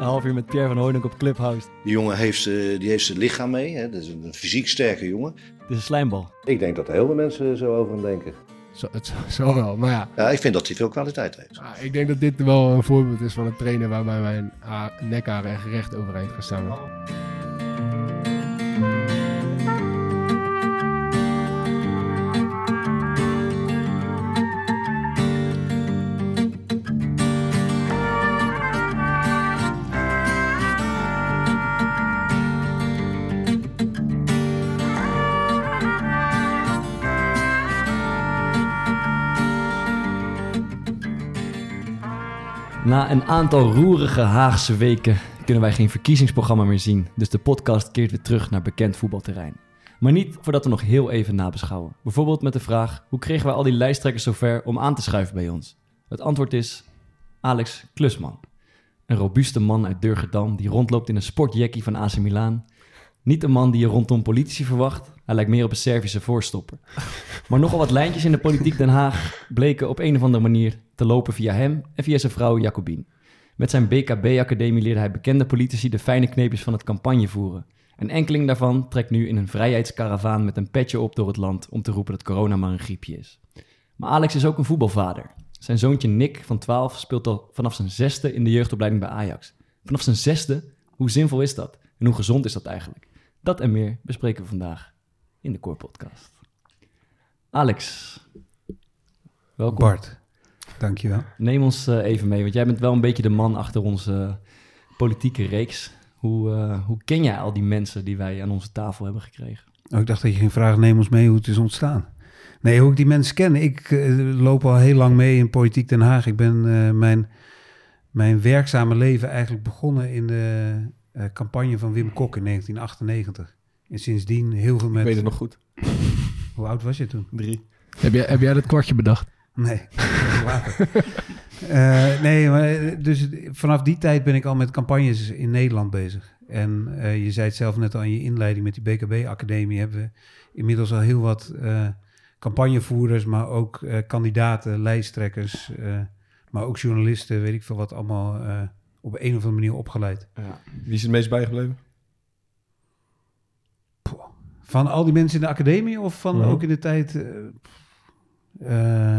Een half uur met Pierre van Hooydonk op Clubhouse. Die jongen heeft, eh, die heeft zijn lichaam mee. Hè? Dat is een fysiek sterke jongen. Het is een slijmbal. Ik denk dat er heel veel mensen zo over hem denken. Zo, het zo- wel, maar ja. Ja, ik vind dat hij veel kwaliteit heeft. Ah, Ik denk dat dit wel een voorbeeld is van een trainer waarbij mijn ha- nekharen echt recht overeind gaan staan. Na een aantal roerige Haagse weken kunnen wij geen verkiezingsprogramma meer zien. Dus de podcast keert weer terug naar bekend voetbalterrein. Maar niet voordat we nog heel even nabeschouwen. Bijvoorbeeld met de vraag: hoe kregen wij al die lijsttrekkers zover om aan te schuiven bij ons? Het antwoord is Alex Klusman. Een robuuste man uit Durgedam die rondloopt in een sportjackie van AC Milan. Niet een man die je rondom politici verwacht. Hij lijkt meer op een Servische voorstopper. Maar nogal wat lijntjes in de politiek Den Haag bleken op een of andere manier te lopen via hem en via zijn vrouw Jacobien. Met zijn BKB-academie leerde hij bekende politici de fijne kneepjes van het campagnevoeren. Een enkeling daarvan trekt nu in een vrijheidskaravaan met een petje op door het land om te roepen dat corona maar een griepje is. Maar Alex is ook een voetbalvader. Zijn zoontje Nick van 12 speelt al vanaf zijn zesde in de jeugdopleiding bij Ajax. Vanaf zijn zesde? Hoe zinvol is dat? En hoe gezond is dat eigenlijk? Dat en meer bespreken we vandaag in de Core Podcast. Alex, welkom. Bart, dankjewel. Neem ons eh, even mee, want jij bent wel een beetje de man achter onze politieke reeks. Hoe, eh, hoe ken jij al die mensen die wij aan onze tafel hebben gekregen? Oh, ik dacht dat je ging vragen, neem ons mee hoe het is ontstaan. Nee, hoe ik die mensen ken. Ik eh, loop al heel lang mee in Politiek Den Haag. Ik ben mijn, mijn werkzame leven eigenlijk begonnen in de eh, campagne van Wim Kok in 1998. En sindsdien heel veel met... Ik weet het nog goed. Hoe oud was je toen? Drie. Heb jij, heb jij dat kwartje bedacht? Nee, later. Eh, nee, maar eh, dus vanaf die tijd ben ik al met campagnes in Nederland bezig. En eh, je zei het zelf net al in je inleiding met die BKB-academie... hebben we inmiddels al heel wat eh, campagnevoerders... maar ook eh, kandidaten, lijsttrekkers... eh, maar ook journalisten, weet ik veel wat, allemaal eh, op een of andere manier opgeleid. Wie is het meest bijgebleven? Van al die mensen in de academie of van Ja. ook in de tijd... eh,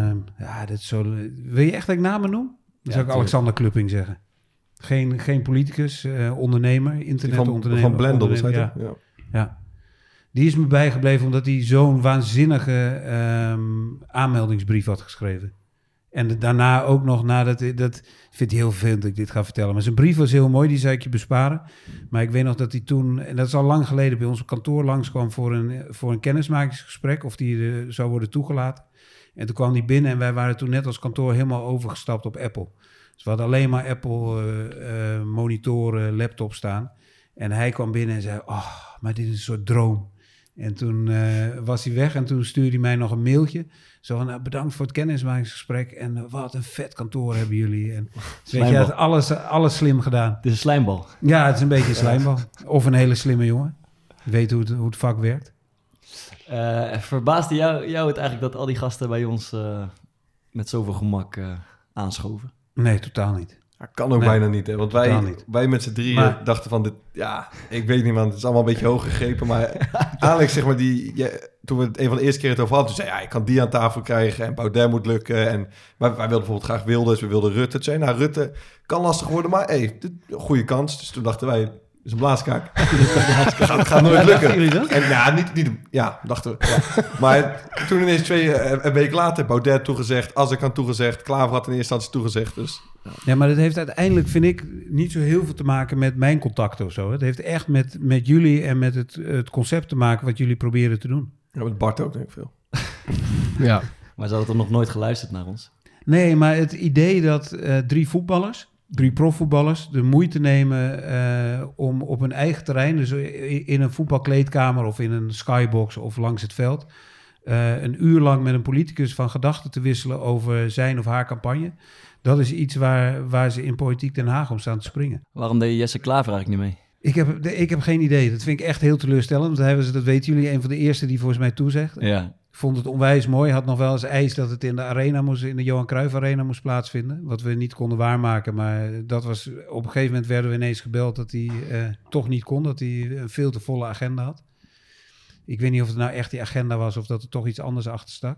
eh, ja, dat zo... Wil je echt dat ik namen noem? Dan zou ik. Alexander Klupping zeggen. Geen, geen politicus, eh, ondernemer, van, internetondernemer. van heet ondernemer, hij? ja, Ja. ja. Die is me bijgebleven omdat hij zo'n waanzinnige ehm, aanmeldingsbrief had geschreven. En daarna ook nog nadat... Dat vindt hij heel vervelend dat ik dit ga vertellen. Maar zijn brief was heel mooi, die zei ik je besparen. Maar ik weet nog dat hij toen... En dat is al lang geleden bij ons kantoor langskwam voor een, voor een kennismakingsgesprek. Of die zou worden toegelaten. En toen kwam hij binnen en wij waren toen net als kantoor helemaal overgestapt op Apple. Dus we hadden alleen maar Apple eh, eh, monitoren, laptop staan. En hij kwam binnen en zei, oh, maar dit is een soort droom. En toen eh, was hij weg en toen stuurde hij mij nog een mailtje. Zo van, nou, bedankt voor het kennismakingsgesprek. En eh, wat een vet kantoor hebben jullie. En weet je, had alles, alles slim gedaan. Het is een slijmbal. Ja, het is een beetje een slijmbal. Of een hele slimme jongen. Weet hoe het, hoe het vak werkt. Eh, verbaasde jou, jou het eigenlijk dat al die gasten bij ons met zoveel gemak aanschoven? Nee, totaal niet. Dat kan ook Nee, bijna niet, hè? Want wij, niet. wij met z'n drieën Maar- dachten van dit, ja, ik weet niet man, het is allemaal een beetje hoog gegrepen, maar Alex zeg maar die, ja, toen we het een van de eerste keer het over hadden, toen zei ja, ik kan die aan tafel krijgen en Baudet moet lukken en wij, wij wilden bijvoorbeeld graag Wilders, we wilden Rutte. Toen zei nou Rutte kan lastig worden, maar hey, dit, goede kans. Dus toen dachten wij, is een blaaskaak. gaat, gaat nooit lukken. dat? En ja, niet, niet, ja, dachten we. Ja. Maar toen ineens twee, eh, een week later, Baudet toegezegd, Azarkan toegezegd, Klaver had in eerste instantie toegezegd. Dus Ja, maar dat heeft uiteindelijk, vind ik, niet zo heel veel te maken met mijn contacten of zo. Het heeft echt met, met jullie en met het, het concept te maken wat jullie proberen te doen. ja, met Bart ook denk ik veel. Ja. Maar ze hadden toch nog nooit geluisterd naar ons? Nee, maar het idee dat eh, drie voetballers, drie profvoetballers, de moeite nemen eh, om op hun eigen terrein, dus in een voetbalkleedkamer of in een skybox of langs het veld, eh, een uur lang met een politicus van gedachten te wisselen over zijn of haar campagne. Dat is iets waar, waar ze in Politiek Den Haag om staan te springen. Waarom deed Jesse Klaver eigenlijk niet mee? Ik heb, ik heb geen idee. Dat vind ik echt heel teleurstellend. Want hij was, dat weten jullie, een van de eerste die volgens mij toezegt. Ja. Vond het onwijs mooi. Had nog wel eens eis dat het in de arena moest, in de Johan Cruijff Arena moest plaatsvinden. Wat we niet konden waarmaken. Maar dat was, op een gegeven moment werden we ineens gebeld dat hij eh, toch niet kon. Dat hij een veel te volle agenda had. Ik weet niet of het nou echt die agenda was of dat er toch iets anders achter stak.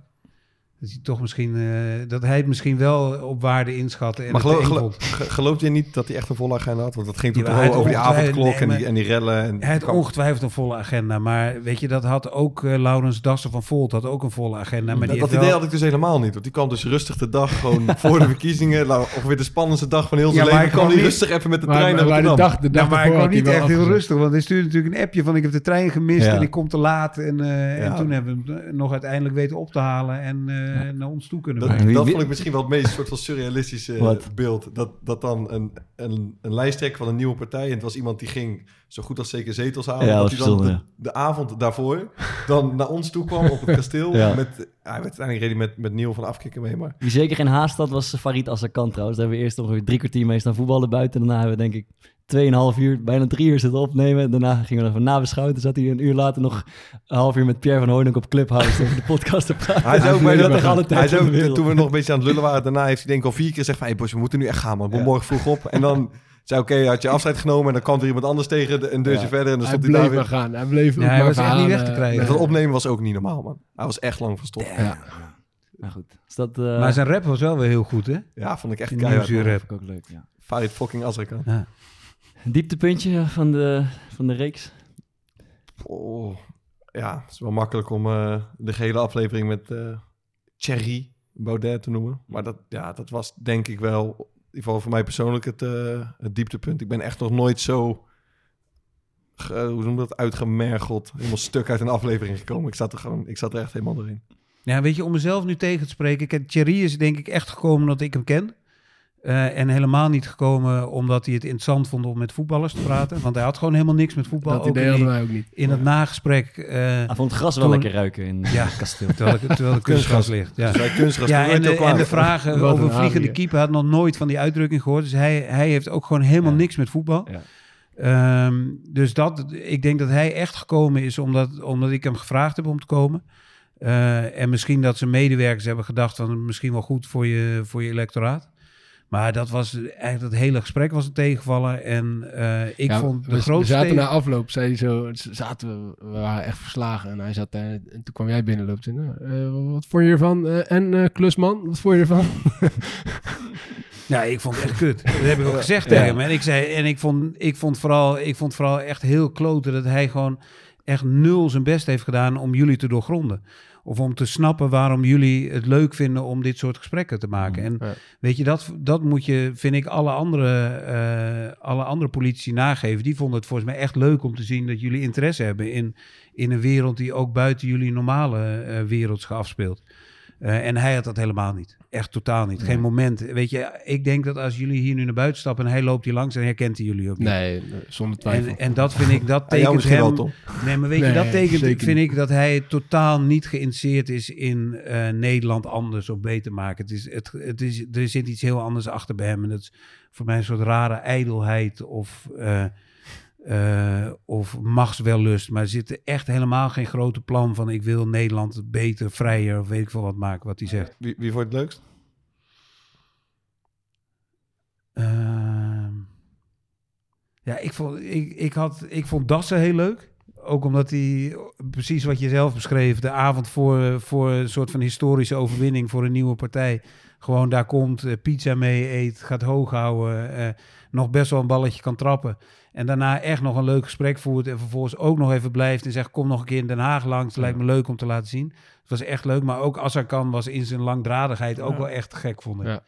Dat hij toch misschien, eh, dat hij het misschien wel op waarde inschatte. En Maar geloof, je niet dat hij echt een volle agenda had? Want dat ging toen Ja, hij over die avondklok nee, en, die, en die rellen. En Hij had kwam- ongetwijfeld een volle agenda. Maar weet je, dat had ook eh, Laurens Dassen van Volt had ook een volle agenda. Maar die dat idee wel- had ik dus helemaal niet. Want die kwam dus rustig de dag gewoon voor de verkiezingen. Ongeveer de spannendste dag van heel zijn Ja, maar leven. ik kwam kwam hij niet- rustig even met de Maar, trein naar maar de Rotterdam. dag, de dag Ja, maar ik daarvoor kwam hij niet echt heel rustig, want hij stuurde natuurlijk een appje van ik heb de trein gemist Ja. en ik kom te laat. En, eh, en toen hebben we hem nog uiteindelijk weten op te halen en eh, naar ons toe kunnen Dat, brengen. Dat vond ik misschien wel het meest soort van surrealistische Wat? beeld. Dat, dat dan een, een, een lijsttrekker van een nieuwe partij... en het was iemand die ging zo goed als zeker zetels halen... Ja, dat dat hij dan de, avond daarvoor dan naar ons toe kwam op het kasteel. Ja. met, hij werd uiteindelijk hij met, met Neil van Afkikken mee, maar... Wie zeker geen haast had, was Farid Azarkan trouwens. Daar hebben we eerst ongeveer drie kwartier mee staan voetballen buiten. Daarna hebben we denk ik tweeënhalf uur, bijna drie uur zitten opnemen. Daarna gingen we nog even nabeschouwen. Toen zat hij een uur later nog een half uur met Pierre van Hooydonk op Clubhouse over de podcast te praten. Hij zei ook, bij de, tijd hij zei van ook toen we nog een beetje aan het lullen waren... daarna heeft hij denk ik al vier keer gezegd van... hey boys, we moeten nu echt gaan man, we moeten morgen vroeg op. En dan zei oké, had je afscheid genomen... en dan kwam er iemand anders tegen, de- een deurtje Ja. verder... en dan stond hij daar bleef maar weer... gaan. Hij bleef Ja, ook hij maar echt niet weg te eh, krijgen. Dat opnemen was ook niet normaal, man. Hij was echt lang verstopt. Ja. Maar goed, is dat... eh, Maar zijn rap was wel weer heel goed, hè? Ja, vond ik echt Die keihard. rap. vond ik ook leuk, ja. Farid fucking Azarkan. Ja. Dieptepuntje van de, van de reeks. Oh, ja, het is wel makkelijk om eh, de gehele aflevering met eh Thierry Baudet te noemen. Maar dat, ja, dat was denk ik wel, in ieder geval voor mij persoonlijk, het, eh, het dieptepunt. Ik ben echt nog nooit zo, ge- hoe noem je dat, uitgemergeld, helemaal stuk uit een aflevering gekomen. Ik zat er gewoon, ik zat er echt helemaal doorheen. Ja, weet je, om mezelf nu tegen te spreken. Thierry is denk ik echt gekomen omdat ik hem ken. Eh, en helemaal niet gekomen omdat hij het interessant vond om met voetballers te praten. Want hij had gewoon helemaal niks met voetbal. Dat Ook idee hadden wij ook niet. in het nagesprek, eh, Hij vond het gras wel Toen- lekker ruiken in Ja. het kasteel. terwijl, terwijl de kunstgras ligt. Ja. Dus kunstgras, Ja, en de, het en vragen Wat over vliegende keeper had nog nooit van die uitdrukking gehoord. Dus hij, hij heeft ook gewoon helemaal Ja. niks met voetbal. Ja. Ehm, dus dat, ik denk dat hij echt gekomen is omdat, omdat ik hem gevraagd heb om te komen. Eh, en misschien dat zijn medewerkers hebben gedacht van misschien wel goed voor je, voor je electoraat. Maar dat was eigenlijk het hele gesprek was een tegenvaller. En eh, ik Ja, vond de we, we grootste zaten tegen- na afloop, zei hij zo, zaten we, we waren echt verslagen. En hij zat daar, en toen kwam jij binnenlopen. En, zei, nou, eh, wat vond je ervan? Eh, en eh, klusman, wat vond je ervan? Ja, ik vond het echt kut. Dat heb ik ook gezegd tegen hem. En ik zei, en ik vond, ik vond vooral, ik vond vooral echt heel kloten dat hij gewoon echt nul zijn best heeft gedaan om jullie te doorgronden. Of om te snappen waarom jullie het leuk vinden om dit soort gesprekken te maken. En Ja. weet je, dat, dat moet je, vind ik, alle andere, eh, alle andere politici nageven. Die vonden het volgens mij echt leuk om te zien dat jullie interesse hebben in, in een wereld die ook buiten jullie normale eh wereld zich afspeelt. Eh, en hij had dat helemaal niet. Echt totaal niet. Geen moment. Weet je, ik denk dat als jullie hier nu naar buiten stappen en hij loopt hier langs, dan herkent hij jullie ook niet. Nee, zonder twijfel. En, en dat vind ik, dat tekent misschien wel, hem... Tom. Nee, maar weet je, dat tekent, vind ik dat hij totaal niet geïnteresseerd is in eh, Nederland anders of beter maken. Het is, het, het is, er zit iets heel anders achter bij hem. En dat is voor mij een soort rare ijdelheid of, eh, eh, of machtswellust. Maar er zit echt helemaal geen grote plan van ik wil Nederland beter, vrijer of weet ik veel wat maken wat hij zegt. Wie, wie vond het leukst? Ehm, ja, ik vond, ik, ik, had, ik vond Dassen heel leuk. Ook omdat hij, precies wat je zelf beschreef, de avond voor, voor een soort van historische overwinning voor een nieuwe partij. Gewoon daar komt, eh, pizza mee eet, gaat hoog houden, eh, nog best wel een balletje kan trappen. En daarna echt nog een leuk gesprek voert en vervolgens ook nog even blijft en zegt kom nog een keer in Den Haag langs. Het lijkt me leuk om te laten zien. Het was echt leuk, maar ook Azarkan was in zijn langdradigheid ook wel echt gek, vond ik.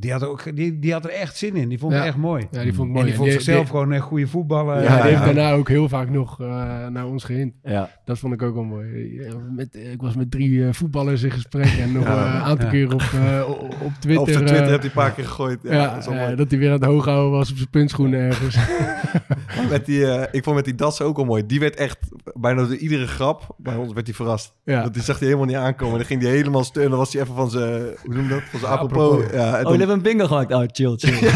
Die, had ook, die, die had er echt zin in. Die vond Ja. het echt mooi. Ja, die vond ik En mooi. die vond En zichzelf die- gewoon een goede voetballer. Ja, die heeft daarna ook heel vaak nog eh, naar ons gehind. Ja. Dat vond ik ook wel mooi. Ja, Met, ik was met drie eh, voetballers in gesprek en nog Ja. eh, een aantal Ja. keer op, eh, op Twitter. Op Twitter eh, heeft hij een paar keer gegooid. Ja, ja, dat eh, dat hij weer aan het hoog houden was op zijn puntschoenen ergens. Met die, eh, ik vond met die dassen ook al mooi. Die werd echt, bijna door iedere grap, bij ons werd hij verrast. Ja. Want die zag hij helemaal niet aankomen. Dan ging hij helemaal steunen. Dan was hij even van zijn, hoe noem je dat? Van zijn apropos. Apropos. Ja, hebben een bingo gemaakt. Oh, chill, chill.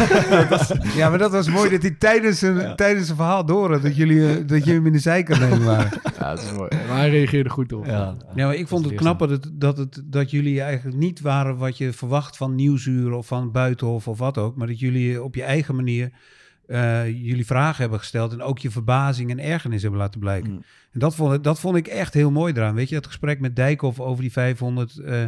Ja, maar dat was mooi dat hij tijdens zijn, tijdens zijn verhaal door had dat jullie, eh, dat jullie hem in de zijkant nemen waren. ja, dat is mooi. Maar hij reageerde goed op. ja. Ja, maar ik vond het knap dat, dat, het, dat jullie eigenlijk niet waren wat je verwacht van Nieuwsuur of van Buitenhof of wat ook. Maar dat jullie op je eigen manier eh, jullie vragen hebben gesteld en ook je verbazing en ergernis hebben laten blijken. Mm. En dat vond, ik- dat vond ik echt heel mooi eraan. Weet je, dat gesprek met Dijkhoff over die 500 eh,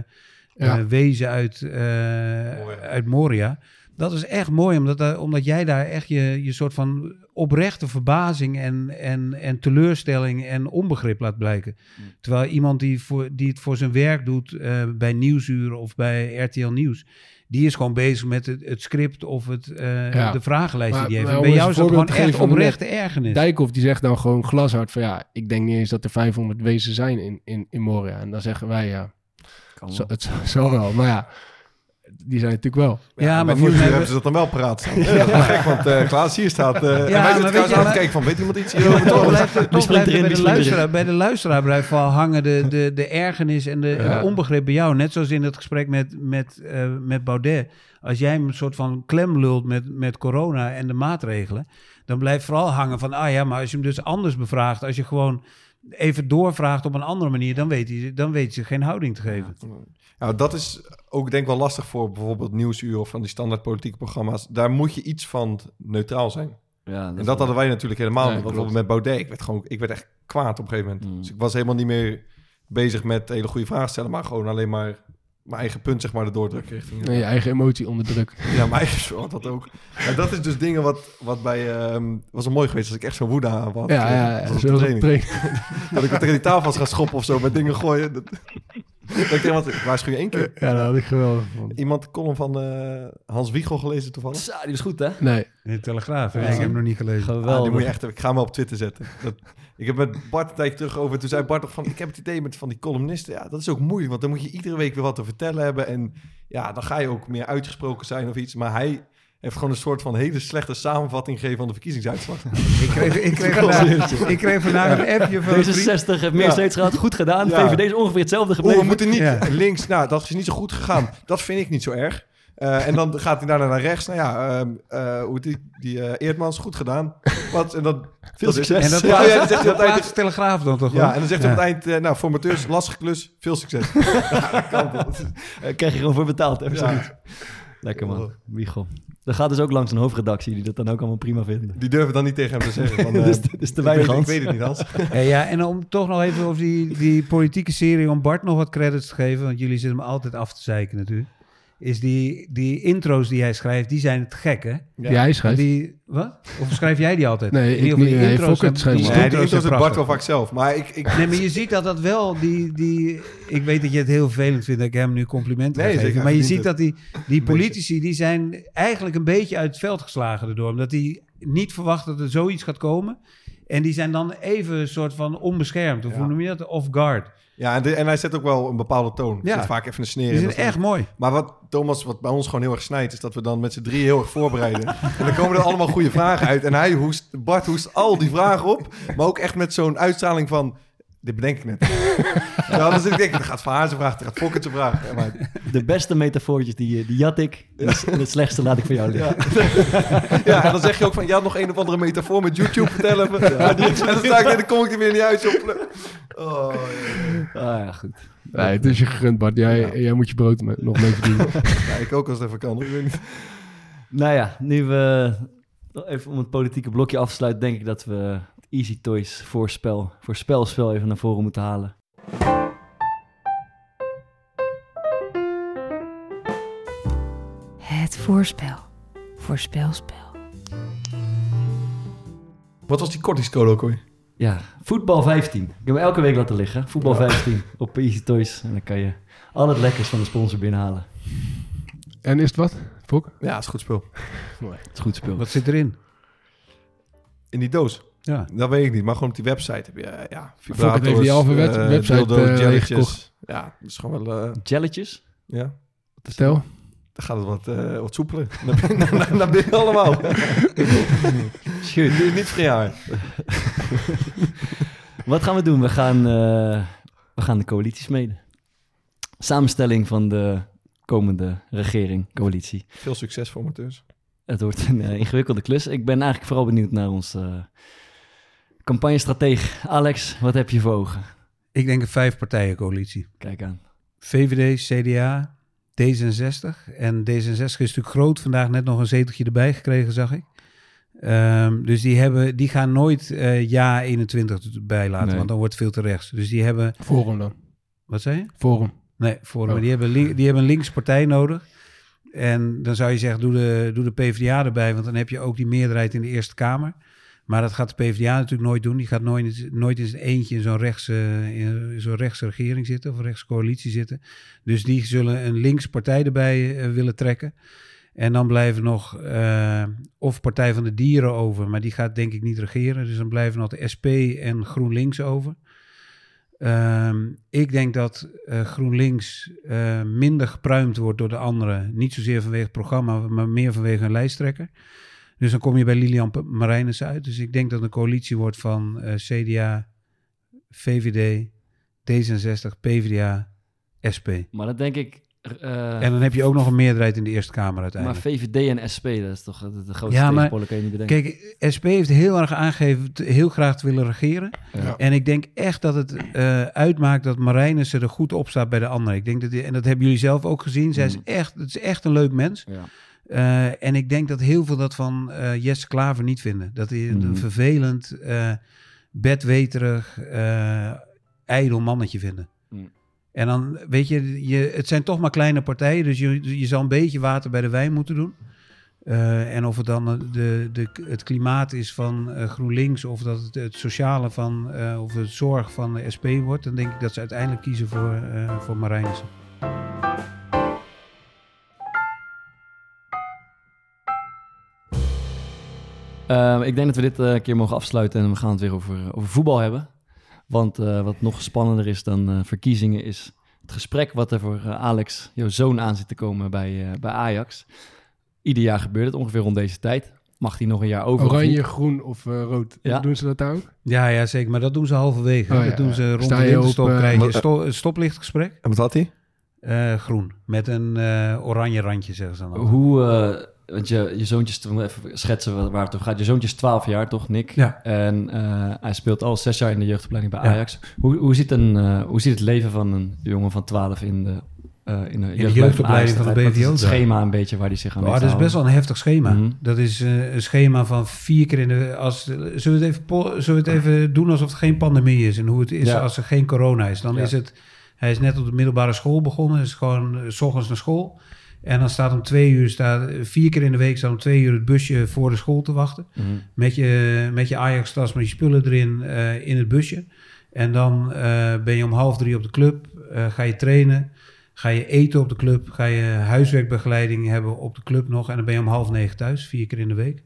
Ja. eh, wezen uit, eh, uit Moria. Dat is echt mooi, omdat, daar- omdat jij daar echt je, je soort van oprechte verbazing en, en, en teleurstelling en onbegrip laat blijken. Terwijl iemand die, voor, die het voor zijn werk doet eh, bij Nieuwsuur of bij RTL Nieuws, die is gewoon bezig met het, het script of het, eh, Ja. de vragenlijst Maar- die heeft. maar bij jou is dat gewoon echt oprechte ergernis. Dijkhoff die zegt dan gewoon glashard van ja, ik denk niet eens dat er 500 wezen zijn in, in, in Moria. En dan zeggen wij ja, zo, het zal wel. Maar ja, die zijn natuurlijk wel. ja, maar hebben ze dat dan wel paraat staan. Ja, dat is wel gek, want eh Klaas hier staat. eh en wij maar zitten trouwens aan kijken van, weet iemand iets hierover? Toch blijft, toch bij, de luisteraar, bij de luisteraar blijft wel hangen de, de, de ergernis en de, Ja. onbegrip bij jou. Net zoals in het gesprek met, met, eh, met Baudet. Als jij hem een soort van klem lult met, met corona en de maatregelen... dan blijft vooral hangen van... ah ja, maar als je hem dus anders bevraagt... als je gewoon even doorvraagt op een andere manier... dan weet hij, dan weet hij geen houding te geven. Ja, dat is ook denk ik wel lastig voor bijvoorbeeld Nieuwsuur of van die standaard politieke programma's. Daar moet je iets van neutraal zijn. Ja, En dat hadden wij natuurlijk helemaal niet. Bijvoorbeeld met Baudet. Ik werd, gewoon, ik werd echt kwaad op een gegeven moment. Mm. Dus ik was helemaal niet meer bezig met hele goede vragen stellen, maar gewoon alleen maar mijn eigen punt zeg maar erdoor drukken richting. En je eigen emotie onderdrukken. Ja, mijn eigen soort, dat ook. Ja, dat is dus dingen wat, wat bij... ehm was wel mooi geweest als ik echt zo'n woede aan had. Ja, eh, ja, ja. zoals de training. training. Dat ik wat tegen die tafel was gaan schoppen of zo, met dingen gooien. Dat, dat ik iemand, waarschuw je één keer. Ja, dat had ik geweldig gevonden. Iemand de column van eh, Hans Wiegel gelezen toevallig? Sa, die was goed, hè? Nee. In de Telegraaf, hè? Ja. ik heb hem nog niet gelezen. Ah, die moet je echt, ik ga hem wel op Twitter zetten. Dat, ik heb met Bart een tijdje terug over. Toen zei Bart nog van, ik heb het idee met van die columnisten. Ja, dat is ook moeilijk, want dan moet je iedere week weer wat te vertellen hebben. En ja, dan ga je ook meer uitgesproken zijn of iets. Maar hij heeft gewoon een soort van hele slechte samenvatting gegeven van de verkiezingsuitslag. Ik kreeg, ik, kreeg vandaag, ik kreeg vandaag een appje van een vriend. D66 heeft meer Ja. steeds gehad. Goed gedaan. Ja. VVD is ongeveer hetzelfde Oeh, gebleven. we moeten niet Ja. links. Nou, dat is niet zo goed gegaan. Dat vind ik niet zo erg. Eh, en dan gaat hij daarna naar rechts. Nou ja, ehm, eh, hoe heet die, die eh, Eerdmans, goed gedaan. Wat, en dan, Veel dat is- succes. En dat Ja, ja, dan zegt hij dat Telegraaf dan toch? Ja, en dan zegt hij op het eind, nou, formateurs, lastige klus, veel succes. ja, dat kan. Daar krijg je gewoon voor betaald. Hè? Lekker man. Wiegel. Dat gaat dus ook langs een hoofdredactie die dat dan ook allemaal prima vinden. Die durven dan niet tegen hem te zeggen. Van, Dus het is te weinig ik weet het niet, Hans. Ja, ja, en om toch nog even over die, die politieke serie, om Bart nog wat credits te geven, want jullie zitten hem altijd af te zeiken natuurlijk. Is die, die intro's die hij schrijft, die zijn het gek, hè? Die hij schrijft. Die, wat? Of schrijf jij die altijd? Nee, ik niet. die Nee, intro's zijn- schrijft die. Ja, die intro's doet Bart wel vaak zelf. Maar ik, ik, Nee, maar je ziet dat dat wel, die, die, ik weet dat je het heel vervelend vindt dat ik hem nu complimenten Nee, zeker, maar je ziet dat die, die politici, die zijn eigenlijk een beetje uit het veld geslagen erdoor, omdat die niet verwachten dat er zoiets gaat komen. En die zijn dan even een soort van onbeschermd, of Ja. hoe noem je dat? Off guard. Ja, en, de- en hij zet ook wel een bepaalde toon. Ja. zit vaak even een sneer Die in. zijn Dat- echt mooi. Maar wat Thomas, wat bij ons gewoon heel erg snijdt, is dat we dan met z'n drieën heel erg voorbereiden. en dan komen er allemaal goede vragen uit. En hij hoest, Bart hoest al die vragen op, maar ook echt met zo'n uitstraling van. Dit bedenk ik net. ja, dan zit ik denk, er gaat Van Hazen vragen, er gaat Fokker vragen. Ja, maar, De beste metafoortjes, die, eh, die jat ik. En het- en het slechtste laat ik voor jou liggen. ja. ja, en dan zeg je ook van, je had nog een of andere metafoor met YouTube vertellen. me. Ja, die, en dan sta ik dan kom ik er weer niet uit. Zo. Oh, ja. Ah ja, goed. Nee, het is je gegund, Bart. Jij, jij moet je brood met, nog mee verdienen. Ja, ik ook als het even kan. Ik weet niet. Nou ja, nu we even om het politieke blokje af te sluiten, denk ik dat we het Easy Toys voorspel, voorspelspel even naar voren moeten halen. Het voorspel. Voorspelspel. Wat was die kortingscode ook alweer? Ja, voetbal 15. Ik heb hem elke week laten liggen. Voetbal 15 op Easy Toys. En dan kan je al het lekkers van de sponsor binnenhalen. En is het wat? Fok? Ja, is goed speel. Het is goed speel. Wat zit erin? In die doos? Ja. Dat weet ik niet, maar gewoon op die website heb je, eh, ja, heeft even die halve web- eh, website, dildo, eh, jelletjes. Ja, dat is gewoon wel, eh, Jelletjes? ja, Vertel. dan gaat het wat, eh, wat soepeler. naar, naar binnen allemaal. Is niet voor jaar. Wat gaan we doen? We gaan, eh, we gaan de coalitie smeden. Samenstelling van de komende regering, coalitie. Veel succes voor amateurs. Het wordt een ingewikkelde klus. Ik ben eigenlijk vooral benieuwd naar onze uh, campagnestratege. Alex, wat heb je voor ogen? Ik denk een vijf-partijen-coalitie. Kijk aan. VVD, CDA, D66. En D66 is natuurlijk groot. Vandaag net nog een zeteltje erbij gekregen, zag ik. Ehm, dus die, hebben, die gaan nooit eh, ja 21 erbij laten, Nee. want dan wordt het veel te rechts. Dus die hebben... Forum dan. Wat zei je? Forum. Nee, voor Oh. maar die, hebben die hebben een linkse partij nodig. En dan zou je zeggen, doe de, doe de PvdA erbij, want dan heb je ook die meerderheid in de Eerste Kamer. Maar dat gaat de PvdA natuurlijk nooit doen. Die gaat nooit, nooit in zijn eentje in zo'n rechtse, rechtse regering zitten of een rechtse coalitie zitten. Dus die zullen een linkse partij erbij eh, willen trekken. En dan blijven nog eh, of Partij van de Dieren over, maar die gaat denk ik niet regeren. Dus dan blijven nog de SP en GroenLinks over. Ehm, ik denk dat eh, GroenLinks eh, minder gepruimd wordt door de anderen. Niet zozeer vanwege het programma, maar meer vanwege een lijsttrekker. Dus dan kom je bij Lilian Marijnissen uit. Dus ik denk dat een coalitie wordt van eh, CDA, VVD, D66, PvdA, SP. Maar dat denk ik... eh, En dan heb je ook nog een meerderheid in de Eerste Kamer maar uiteindelijk. VVD en SP, dat is toch de, de grootste Ja, maar- tegenpolen, kan je niet bedenken. Kijk, SP heeft heel erg aangegeven te- heel graag te willen regeren. Ja. En ik denk echt dat het eh, uitmaakt dat Marijnissen er goed op staat bij de anderen. Ik denk dat die- en dat hebben jullie zelf ook gezien. Zij is Mm. echt, het is echt een leuk mens. Ja. Eh, en ik denk dat heel veel dat van eh Jesse Klaver niet vinden. Dat Mhm. een vervelend, eh bedweterig, ijdel mannetje vinden. Mm. En dan, weet je, je, het zijn toch maar kleine partijen, dus je, je zal een beetje water bij de wijn moeten doen. En of het dan de, de, het klimaat is van GroenLinks of dat het, het sociale van, of het zorg van de SP wordt, dan denk ik dat ze uiteindelijk kiezen voor, voor Marijnissen. Ehm, ik denk dat we dit eh, een keer mogen afsluiten en we gaan het weer over, over voetbal hebben. Want eh, wat nog spannender is dan eh, verkiezingen is het gesprek wat er voor eh, Alex, jouw zoon, aan zit te komen bij, eh, bij Ajax. Ieder jaar gebeurt het ongeveer rond deze tijd. Mag hij nog een jaar over? Oranje, groen of eh, rood. Ja. Doen ze dat daar ook? Ja, ja, zeker. Maar dat doen ze halverwege. Oh, dat ja, doen ze rond Sta de op, winterstop. eh, krijg je sto- stoplichtgesprek. En wat had hij? Eh, groen. Met een eh, oranje randje, zeggen ze dan. Hoe, eh, want je, je zoontje, is- even schetsen waar- het over gaat. Je zoontje is 12 jaar, toch, Nick? Ja. En eh, hij speelt al zes jaar in de jeugdopleiding bij Ja. Ajax. Hoe, hoe, ziet een, eh, hoe ziet het leven van een jongen van 12 in de, eh in de, jeugdopleiding van de BVO Het schema een beetje waar hij zich aan Oh, heeft dat is best wel een heftig schema. Mhm. Dat is eh, een schema van vier keer in de... Als, zullen, we het even, zullen we het even doen alsof het geen pandemie is? En hoe het is Ja. als er geen corona is? Dan Ja. is het... Hij is net op de middelbare school begonnen. is gewoon eh, s ochtends naar school. En dan staat om twee uur... Staat, vier keer in de week staat om twee uur het busje voor de school te wachten. Mhm. Met je, met je Ajax-tas, met je spullen erin eh, in het busje. En dan eh, ben je om half drie op de club. eh, ga je trainen. Ga je eten op de club. Ga je huiswerkbegeleiding hebben op de club nog. En dan ben je om half negen thuis, vier keer in de week.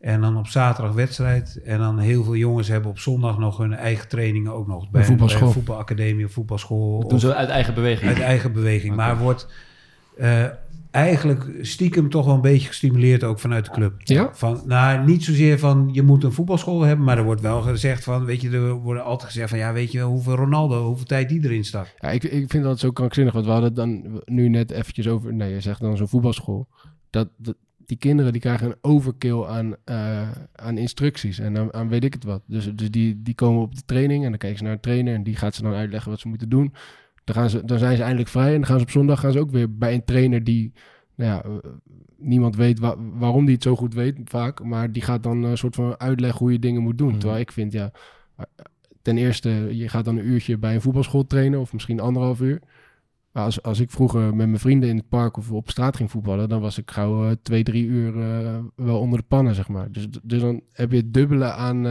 En dan op zaterdag wedstrijd. En dan heel veel jongens hebben op zondag nog hun eigen trainingen ook nog. Bij, voetbalschool. bij een voetbalacademie of voetbalschool. Dat doen ze uit eigen beweging. uit eigen beweging. Maar wordt eh, eigenlijk stiekem toch wel een beetje gestimuleerd ook vanuit de club. Ja? Van, nou, niet zozeer van je moet een voetbalschool hebben, maar er wordt wel gezegd van, weet je, er wordt altijd gezegd van, ja, weet je wel hoeveel Ronaldo, hoeveel tijd die erin stak. Ja, ik, ik vind dat zo krankzinnig. Want we hadden dan nu net eventjes over... Nee, je zegt dan zo'n voetbalschool. Dat, dat, die kinderen die krijgen een overkill aan, eh, aan instructies. En aan, aan weet ik het wat. Dus, dus die, die komen op de training en dan kijken ze naar een trainer. En die gaat ze dan uitleggen wat ze moeten doen. Dan, gaan ze, dan zijn ze eindelijk vrij. En dan gaan ze op zondag gaan ze ook weer bij een trainer die nou ja, eh, niemand weet wa- waarom die het zo goed weet vaak. Maar die gaat dan een soort van uitleggen hoe je dingen moet doen. Mhm. Terwijl ik vind, ja, ten eerste, je gaat dan een uurtje bij een voetbalschool trainen. Of misschien anderhalf uur. Maar als, als ik vroeger met mijn vrienden in het park of op straat ging voetballen, dan was ik gauw eh, twee, drie uur eh, wel onder de pannen, zeg maar. Dus, dus dan heb je het dubbele aan,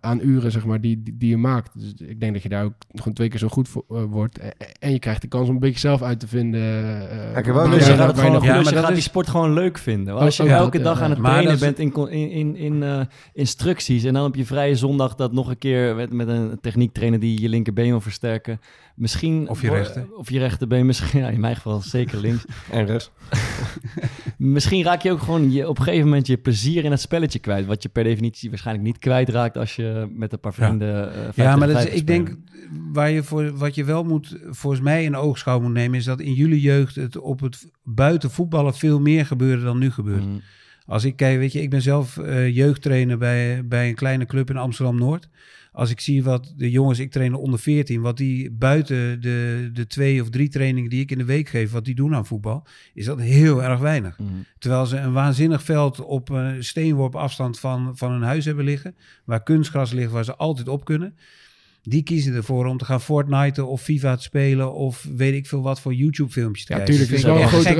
aan uren, zeg maar, die, die, die je maakt. Dus ik denk dat je daar ook gewoon twee keer zo goed voor, eh, wordt. En, en je krijgt de kans om een beetje zelf uit te vinden. eh, wel een Dus je- gaat, het gewoon, Ja, dus maar je dat gaat is- die sport gewoon leuk vinden. Want Oh, als je dat, elke ja. dag aan het trainen bent in, in, in, in eh, instructies... en dan op je vrije zondag dat nog een keer met, met een techniektrainer... die je linkerbeen wil versterken. Misschien, Of je rechter. Of je rechterbeen, misschien. Ja, in mijn geval zeker links. En rest. misschien raak je ook gewoon je, op een gegeven moment je plezier in het spelletje kwijt. Wat je per definitie waarschijnlijk niet kwijtraakt... als je met een paar Ja. vrienden... eh, vijf Ja, maar dat is, ik denk, waar je voor, wat je wel moet, volgens mij in oogschouw moet nemen, is dat in jullie jeugd het op het buiten voetballen veel meer gebeurde dan nu gebeurt. Mhm. Als ik kijk, weet je, ik ben zelf eh, jeugdtrainer bij, bij een kleine club in Amsterdam-Noord. Als ik zie wat de jongens, ik train onder 14, wat die buiten de, de twee of drie trainingen die ik in de week geef, wat die doen aan voetbal, is dat heel erg weinig. Mhm. Terwijl ze een waanzinnig veld op een steenworp afstand van, van hun huis hebben liggen. Waar kunstgras ligt, waar ze altijd op kunnen. Die kiezen ervoor om te gaan Fortnite of FIFA te spelen. Of weet ik veel wat voor YouTube filmpjes te Ja, kijken. tuurlijk, Dat is wel een grotere-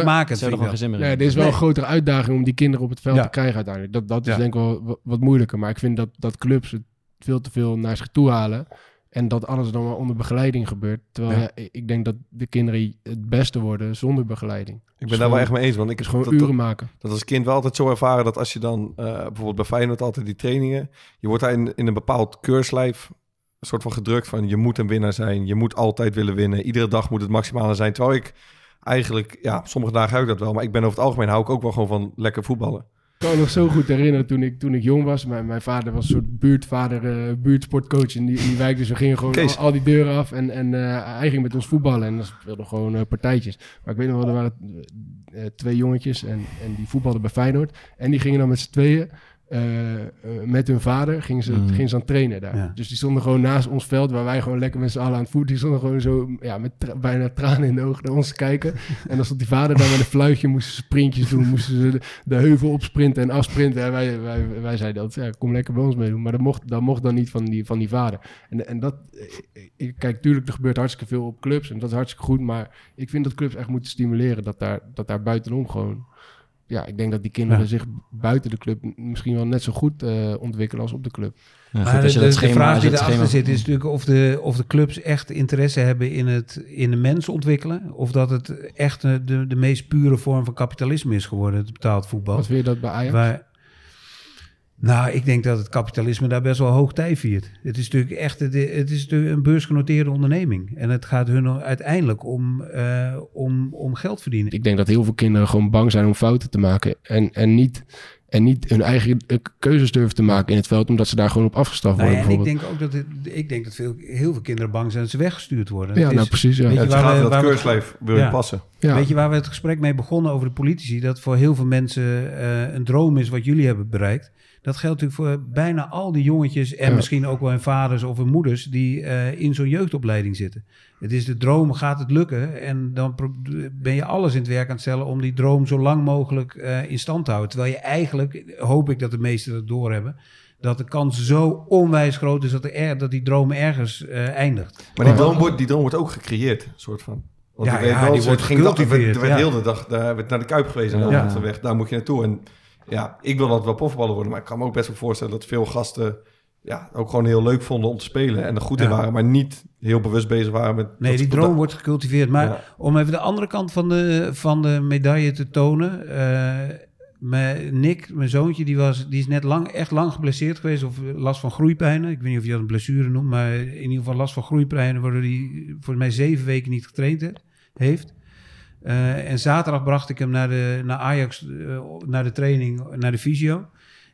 er Nee, in. dit is wel Nee. een grotere uitdaging om die kinderen op het veld Ja. te krijgen uiteindelijk. Dat, dat is Ja. denk ik wel wa- wat moeilijker. Maar ik vind dat, dat clubs het veel te veel naar zich toe halen. En dat alles dan maar onder begeleiding gebeurt. Terwijl Ja. ja, ik- denk dat de kinderen het beste worden zonder begeleiding. Ik ben Dus daar wel echt mee eens, want ik Dus gewoon dat, uren maken. dat als kind wel altijd zo ervaren dat als je dan eh, bijvoorbeeld bij Feyenoord altijd die trainingen, je wordt daar in, in een bepaald keurslijf een soort van gedrukt van je moet een winnaar zijn, je moet altijd willen winnen, iedere dag moet het maximale zijn. Terwijl ik eigenlijk, ja, sommige dagen heb ik dat wel, maar ik ben over het algemeen hou ik ook wel gewoon van lekker voetballen. Ik kan me nog zo goed herinneren toen ik, toen ik jong was. Mijn, mijn vader was een soort buurtvader, eh, buurtsportcoach in die, in die wijk. Dus we gingen gewoon al, al die deuren af. En, en eh, hij ging met ons voetballen. En dat speelden gewoon eh, partijtjes. Maar ik weet nog wel, er waren twee jongetjes. En, en die voetbalden bij Feyenoord. En die gingen dan met z'n tweeën. Eh, eh, met hun vader gingen ze, Mhm. gingen ze aan het trainen daar. Ja. Dus die stonden gewoon naast ons veld, waar wij gewoon lekker met z'n allen aan het voeten. Die stonden gewoon zo ja, met tra- bijna tranen in de ogen naar ons te kijken. En dan stond die vader daar met een fluitje, moesten ze sprintjes doen, moesten ze de, de heuvel opsprinten en afsprinten. En wij, wij, wij zeiden altijd, ja, kom lekker bij ons meedoen. Maar dat mocht, dat mocht dan niet van die, van die vader. En, en dat, ik- ik, kijk, tuurlijk, er gebeurt hartstikke veel op clubs en dat is hartstikke goed. Maar ik vind dat clubs echt moeten stimuleren dat daar, dat daar buitenom gewoon... Ja, ik denk dat die kinderen Ja. zich buiten de club misschien wel net zo goed eh, ontwikkelen als op de club. Ja, goed, Maar als je de, dat de schema- vraag als je die erachter schema- zit is natuurlijk of de, of de clubs echt interesse hebben in, het, in de mens ontwikkelen. Of dat het echt de, de meest pure vorm van kapitalisme is geworden, het betaald voetbal. Wat vind je dat bij Ajax? Waar, nou, ik denk dat het kapitalisme daar best wel hoog tij viert. Het is natuurlijk echt het, het is natuurlijk een beursgenoteerde onderneming. En het gaat hun uiteindelijk om, eh, om, om geld verdienen. Ik denk dat heel veel kinderen gewoon bang zijn om fouten te maken. En, en, niet, en niet hun eigen eh, keuzes durven te maken in het veld, omdat ze daar gewoon op afgestraft Nou ja, worden. en ik denk ook dat, het, ik denk dat veel, heel veel kinderen bang zijn dat ze weggestuurd worden. ja, Het nou precies. Ja. weet Ja, je het waar we- dat waar keurslijf wil Ja. passen. Ja. Weet je waar we het gesprek mee begonnen over de politici? Dat voor heel veel mensen eh, een droom is wat jullie hebben bereikt. Dat geldt natuurlijk voor bijna al die jongetjes en Ja. misschien ook wel hun vaders of hun moeders die eh, in zo'n jeugdopleiding zitten. Het is de droom, gaat het lukken? En dan ben je alles in het werk aan het stellen om die droom zo lang mogelijk eh, in stand te houden. Terwijl je eigenlijk, hoop ik dat de meesten dat doorhebben, dat de kans zo onwijs groot is dat, er, dat die droom ergens eh, eindigt. Maar die droom, wordt, die droom wordt ook gecreëerd, soort van. Want Ja, ja, wel, die wordt ging dat- er werd- Er werd ja. heel de dag daar werd naar de Kuip geweest en Ja. dan weg, daar moet je naartoe. En ja, ik wil dat wel profvoetballer worden, maar ik kan me ook best wel voorstellen dat veel gasten ja, ook gewoon heel leuk vonden om te spelen en er goed in Ja. waren, maar niet heel bewust bezig waren met... Nee, die droom wordt gecultiveerd. Maar Ja. om even de andere kant van de, van de medaille te tonen. eh, mijn Nick, mijn zoontje, die, was, die is net lang, echt lang geblesseerd geweest. Of last van groeipijnen. Ik weet niet of je dat een blessure noemt. Maar in ieder geval last van groeipijnen. Waardoor hij volgens mij zeven weken niet getraind he- heeft. Eh, en zaterdag bracht ik hem naar, de, naar Ajax, eh, naar de training, naar de fysio.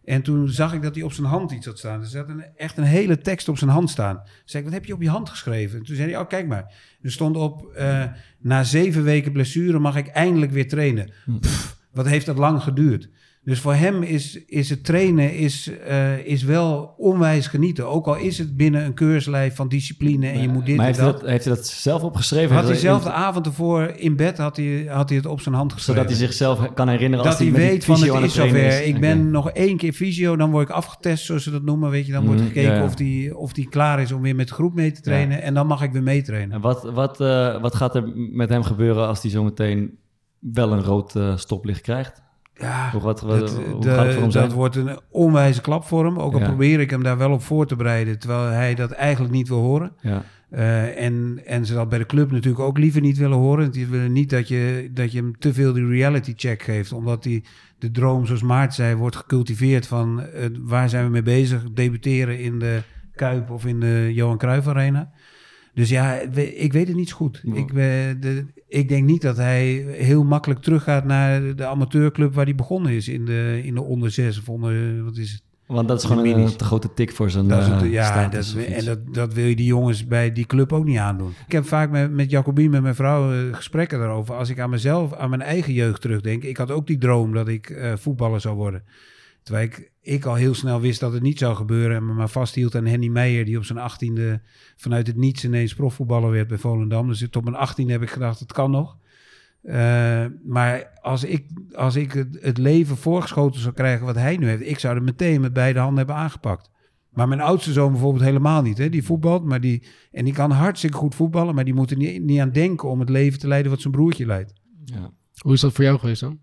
En toen zag ik dat hij op zijn hand iets had staan. Er zat een, echt een hele tekst op zijn hand staan. Toen zei ik, wat heb je op je hand geschreven? En toen zei hij, oh kijk maar. Er stond op, eh, na zeven weken blessure mag ik eindelijk weer trainen. Pff, wat heeft dat lang geduurd? Dus voor hem is, is het trainen is, eh, is wel onwijs genieten. Ook al is het binnen een keurslijf van discipline en je moet dit maar en heeft hij, dat. dat, heeft hij dat zelf opgeschreven? Had hij zelf de avond ervoor in bed had hij, had hij het op zijn hand geschreven. Zodat hij zichzelf kan herinneren als dat hij met die weet van het is zover. Ik ben nog één keer fysio, dan word ik afgetest, zoals ze dat noemen. Weet je, dan wordt Mhm, gekeken ja, ja. of die, of die klaar is om weer met groep mee te trainen. En dan mag ik weer meetrainen. En wat, wat, eh, wat gaat er met hem gebeuren als hij zometeen wel een rood eh, stoplicht krijgt? Ja, Hoe gaat, wat, dat, hoe de- gaat het voor hem zijn? dat wordt een onwijze klap voor hem. Ook al Ja. probeer ik hem daar wel op voor te bereiden, terwijl hij dat eigenlijk niet wil horen. Ja. Eh, en, en ze dat bij de club natuurlijk ook liever niet willen horen. Die willen niet dat je, dat je hem te veel die reality check geeft. Omdat die, de droom, zoals Maart zei, wordt gecultiveerd van eh, waar zijn we mee bezig? Debuteren in de Kuip of in de Johan Cruijff Arena. Dus ja, ik weet het niet zo goed. Ik, ben- de, ik denk niet dat hij heel makkelijk teruggaat naar de amateurclub waar hij begonnen is. In de, in de onder of onder, wat is het? Want dat is gewoon een, een te grote tik voor zijn Dat het, eh, ja, dat, en dat, dat wil je die jongens bij die club ook niet aandoen. Ik heb vaak met, met Jacobien, met mijn vrouw, eh, gesprekken daarover. Als ik aan mezelf, aan mijn eigen jeugd terugdenk. Ik had ook die droom dat ik eh, voetballer zou worden. Terwijl ik, ik al heel snel wist dat het niet zou gebeuren. En me maar vasthield aan Henny Meijer, die op zijn achttiende vanuit het niets ineens profvoetballer werd bij Volendam. Dus tot mijn achttiende heb ik gedacht, het kan nog. Eh, maar als ik, als ik het, leven voorgeschoten zou krijgen wat hij nu heeft, ik zou er meteen met beide handen hebben aangepakt. Maar mijn oudste zoon bijvoorbeeld helemaal niet. Hè? Die voetbalt, maar die, en die kan hartstikke goed voetballen, maar die moet er niet, niet aan denken om het leven te leiden wat zijn broertje leidt. Ja. Hoe is dat voor jou geweest dan?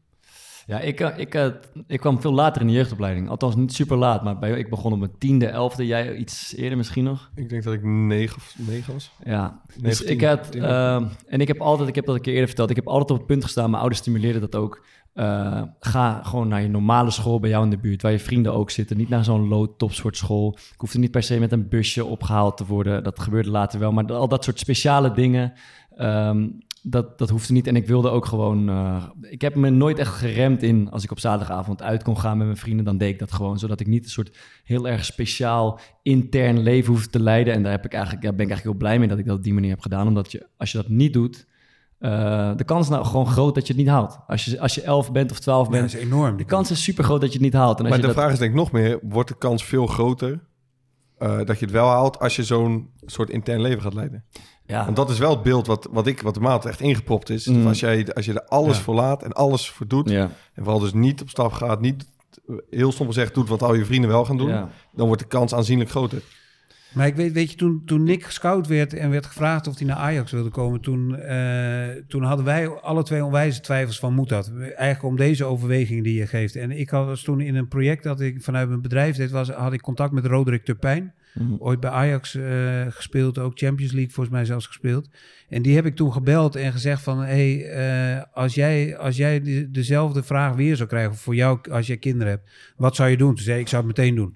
Ja, ik, eh, ik, eh, ik kwam veel later in de jeugdopleiding. Althans, niet super laat, maar bij, ik begon op mijn tiende, elfde. Jij iets eerder misschien nog? Ik denk dat ik negen negen was. Ja, dus Negen, ik had, ehm, en ik heb altijd, ik heb dat een keer eerder verteld, ik heb altijd op het punt gestaan, mijn ouders stimuleerden dat ook. Eh, ga gewoon naar je normale school bij jou in de buurt, waar je vrienden ook zitten. Niet naar zo'n low topsport school. Ik hoefde niet per se met een busje opgehaald te worden. Dat gebeurde later wel, maar al dat soort speciale dingen, ehm, dat, dat hoefde niet. En ik wilde ook gewoon, eh, ik heb me nooit echt geremd in, als ik op zaterdagavond uit kon gaan met mijn vrienden, dan deed ik dat gewoon, zodat ik niet een soort heel erg speciaal intern leven hoefde te leiden. En daar, heb ik eigenlijk, daar ben ik eigenlijk heel blij mee dat ik dat op die manier heb gedaan, omdat je, als je dat niet doet, eh, de kans is nou gewoon groot dat je het niet haalt. Als je, als je 11 bent of 12 Ja, bent, dat is enorm. de kans is super groot dat je het niet haalt. En als Maar je de dat, vraag is denk ik nog meer, wordt de kans veel groter eh, dat je het wel haalt als je zo'n soort intern leven gaat leiden? Ja, Want dat is wel het beeld wat, wat ik, wat de maat echt ingepropt is. Mm. Dat als, jij, als je er alles Ja. voor laat en alles voor doet, ja, en vooral dus niet op stap gaat, niet heel stom gezegd doet wat al je vrienden wel gaan doen, ja. dan wordt de kans aanzienlijk groter. Maar ik weet, weet je, toen, toen Nick gescout werd en werd gevraagd of hij naar Ajax wilde komen, toen, eh, toen hadden wij alle twee onwijze twijfels van moet dat. Eigenlijk om deze overwegingen die je geeft. En ik had was toen in een project dat ik vanuit mijn bedrijf deed, was, had ik contact met Roderick Turpijn. Mhm. Ooit bij Ajax eh, gespeeld, ook Champions League volgens mij zelfs gespeeld. En die heb ik toen gebeld en gezegd van... hey, eh, als jij, als jij de- dezelfde vraag weer zou krijgen voor jou als jij kinderen hebt... wat zou je doen? Toen zei hij, ik zou het meteen doen.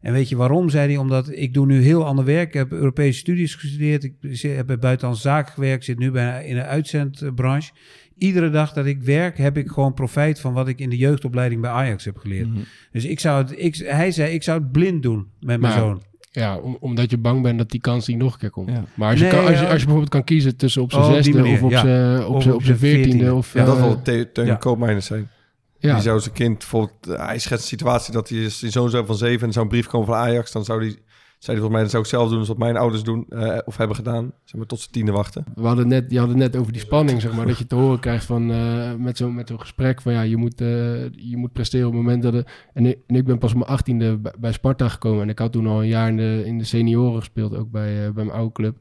En weet je waarom, zei hij? Omdat ik doe nu heel ander werk. Ik heb Europese studies gestudeerd. Ik heb bij buitenlandse zaken gewerkt. zit nu bij, in een uitzendbranche. Iedere dag dat ik werk, heb ik gewoon profijt van wat ik in de jeugdopleiding bij Ajax heb geleerd. Mhm. Dus ik zou het, ik, hij zei, ik zou het blind doen met mijn Maar- zoon. Ja, om- omdat je bang bent dat die kans niet nog een keer komt. Ja. Maar als je, Nee, kan, als, je, als je bijvoorbeeld kan kiezen tussen op zijn Oh, die zesde of op ja. zijn op op veertiende. Of, Ja, dat eh, wil Te- Teun. Koopmeiners zijn. ja. Die zou zijn kind bijvoorbeeld... eh, hij schetst een situatie dat hij zijn zoon zou van zeven... en zou een brief komen van Ajax. Dan zou hij... Zei hij volgens mij, dat zou ik zelf doen als wat mijn ouders doen eh, of hebben gedaan. Zeg maar tot zijn tiende wachten. We hadden net, je had het net over die spanning, zeg maar. dat je te horen krijgt van, eh, met zo'n met zo'n gesprek van ja, je moet, eh, je moet presteren op het moment dat... Het, en, ik, en ik ben pas op mijn achttiende bij, bij Sparta gekomen. En ik had toen al een jaar in de, in de senioren gespeeld, ook bij, bij mijn oude club.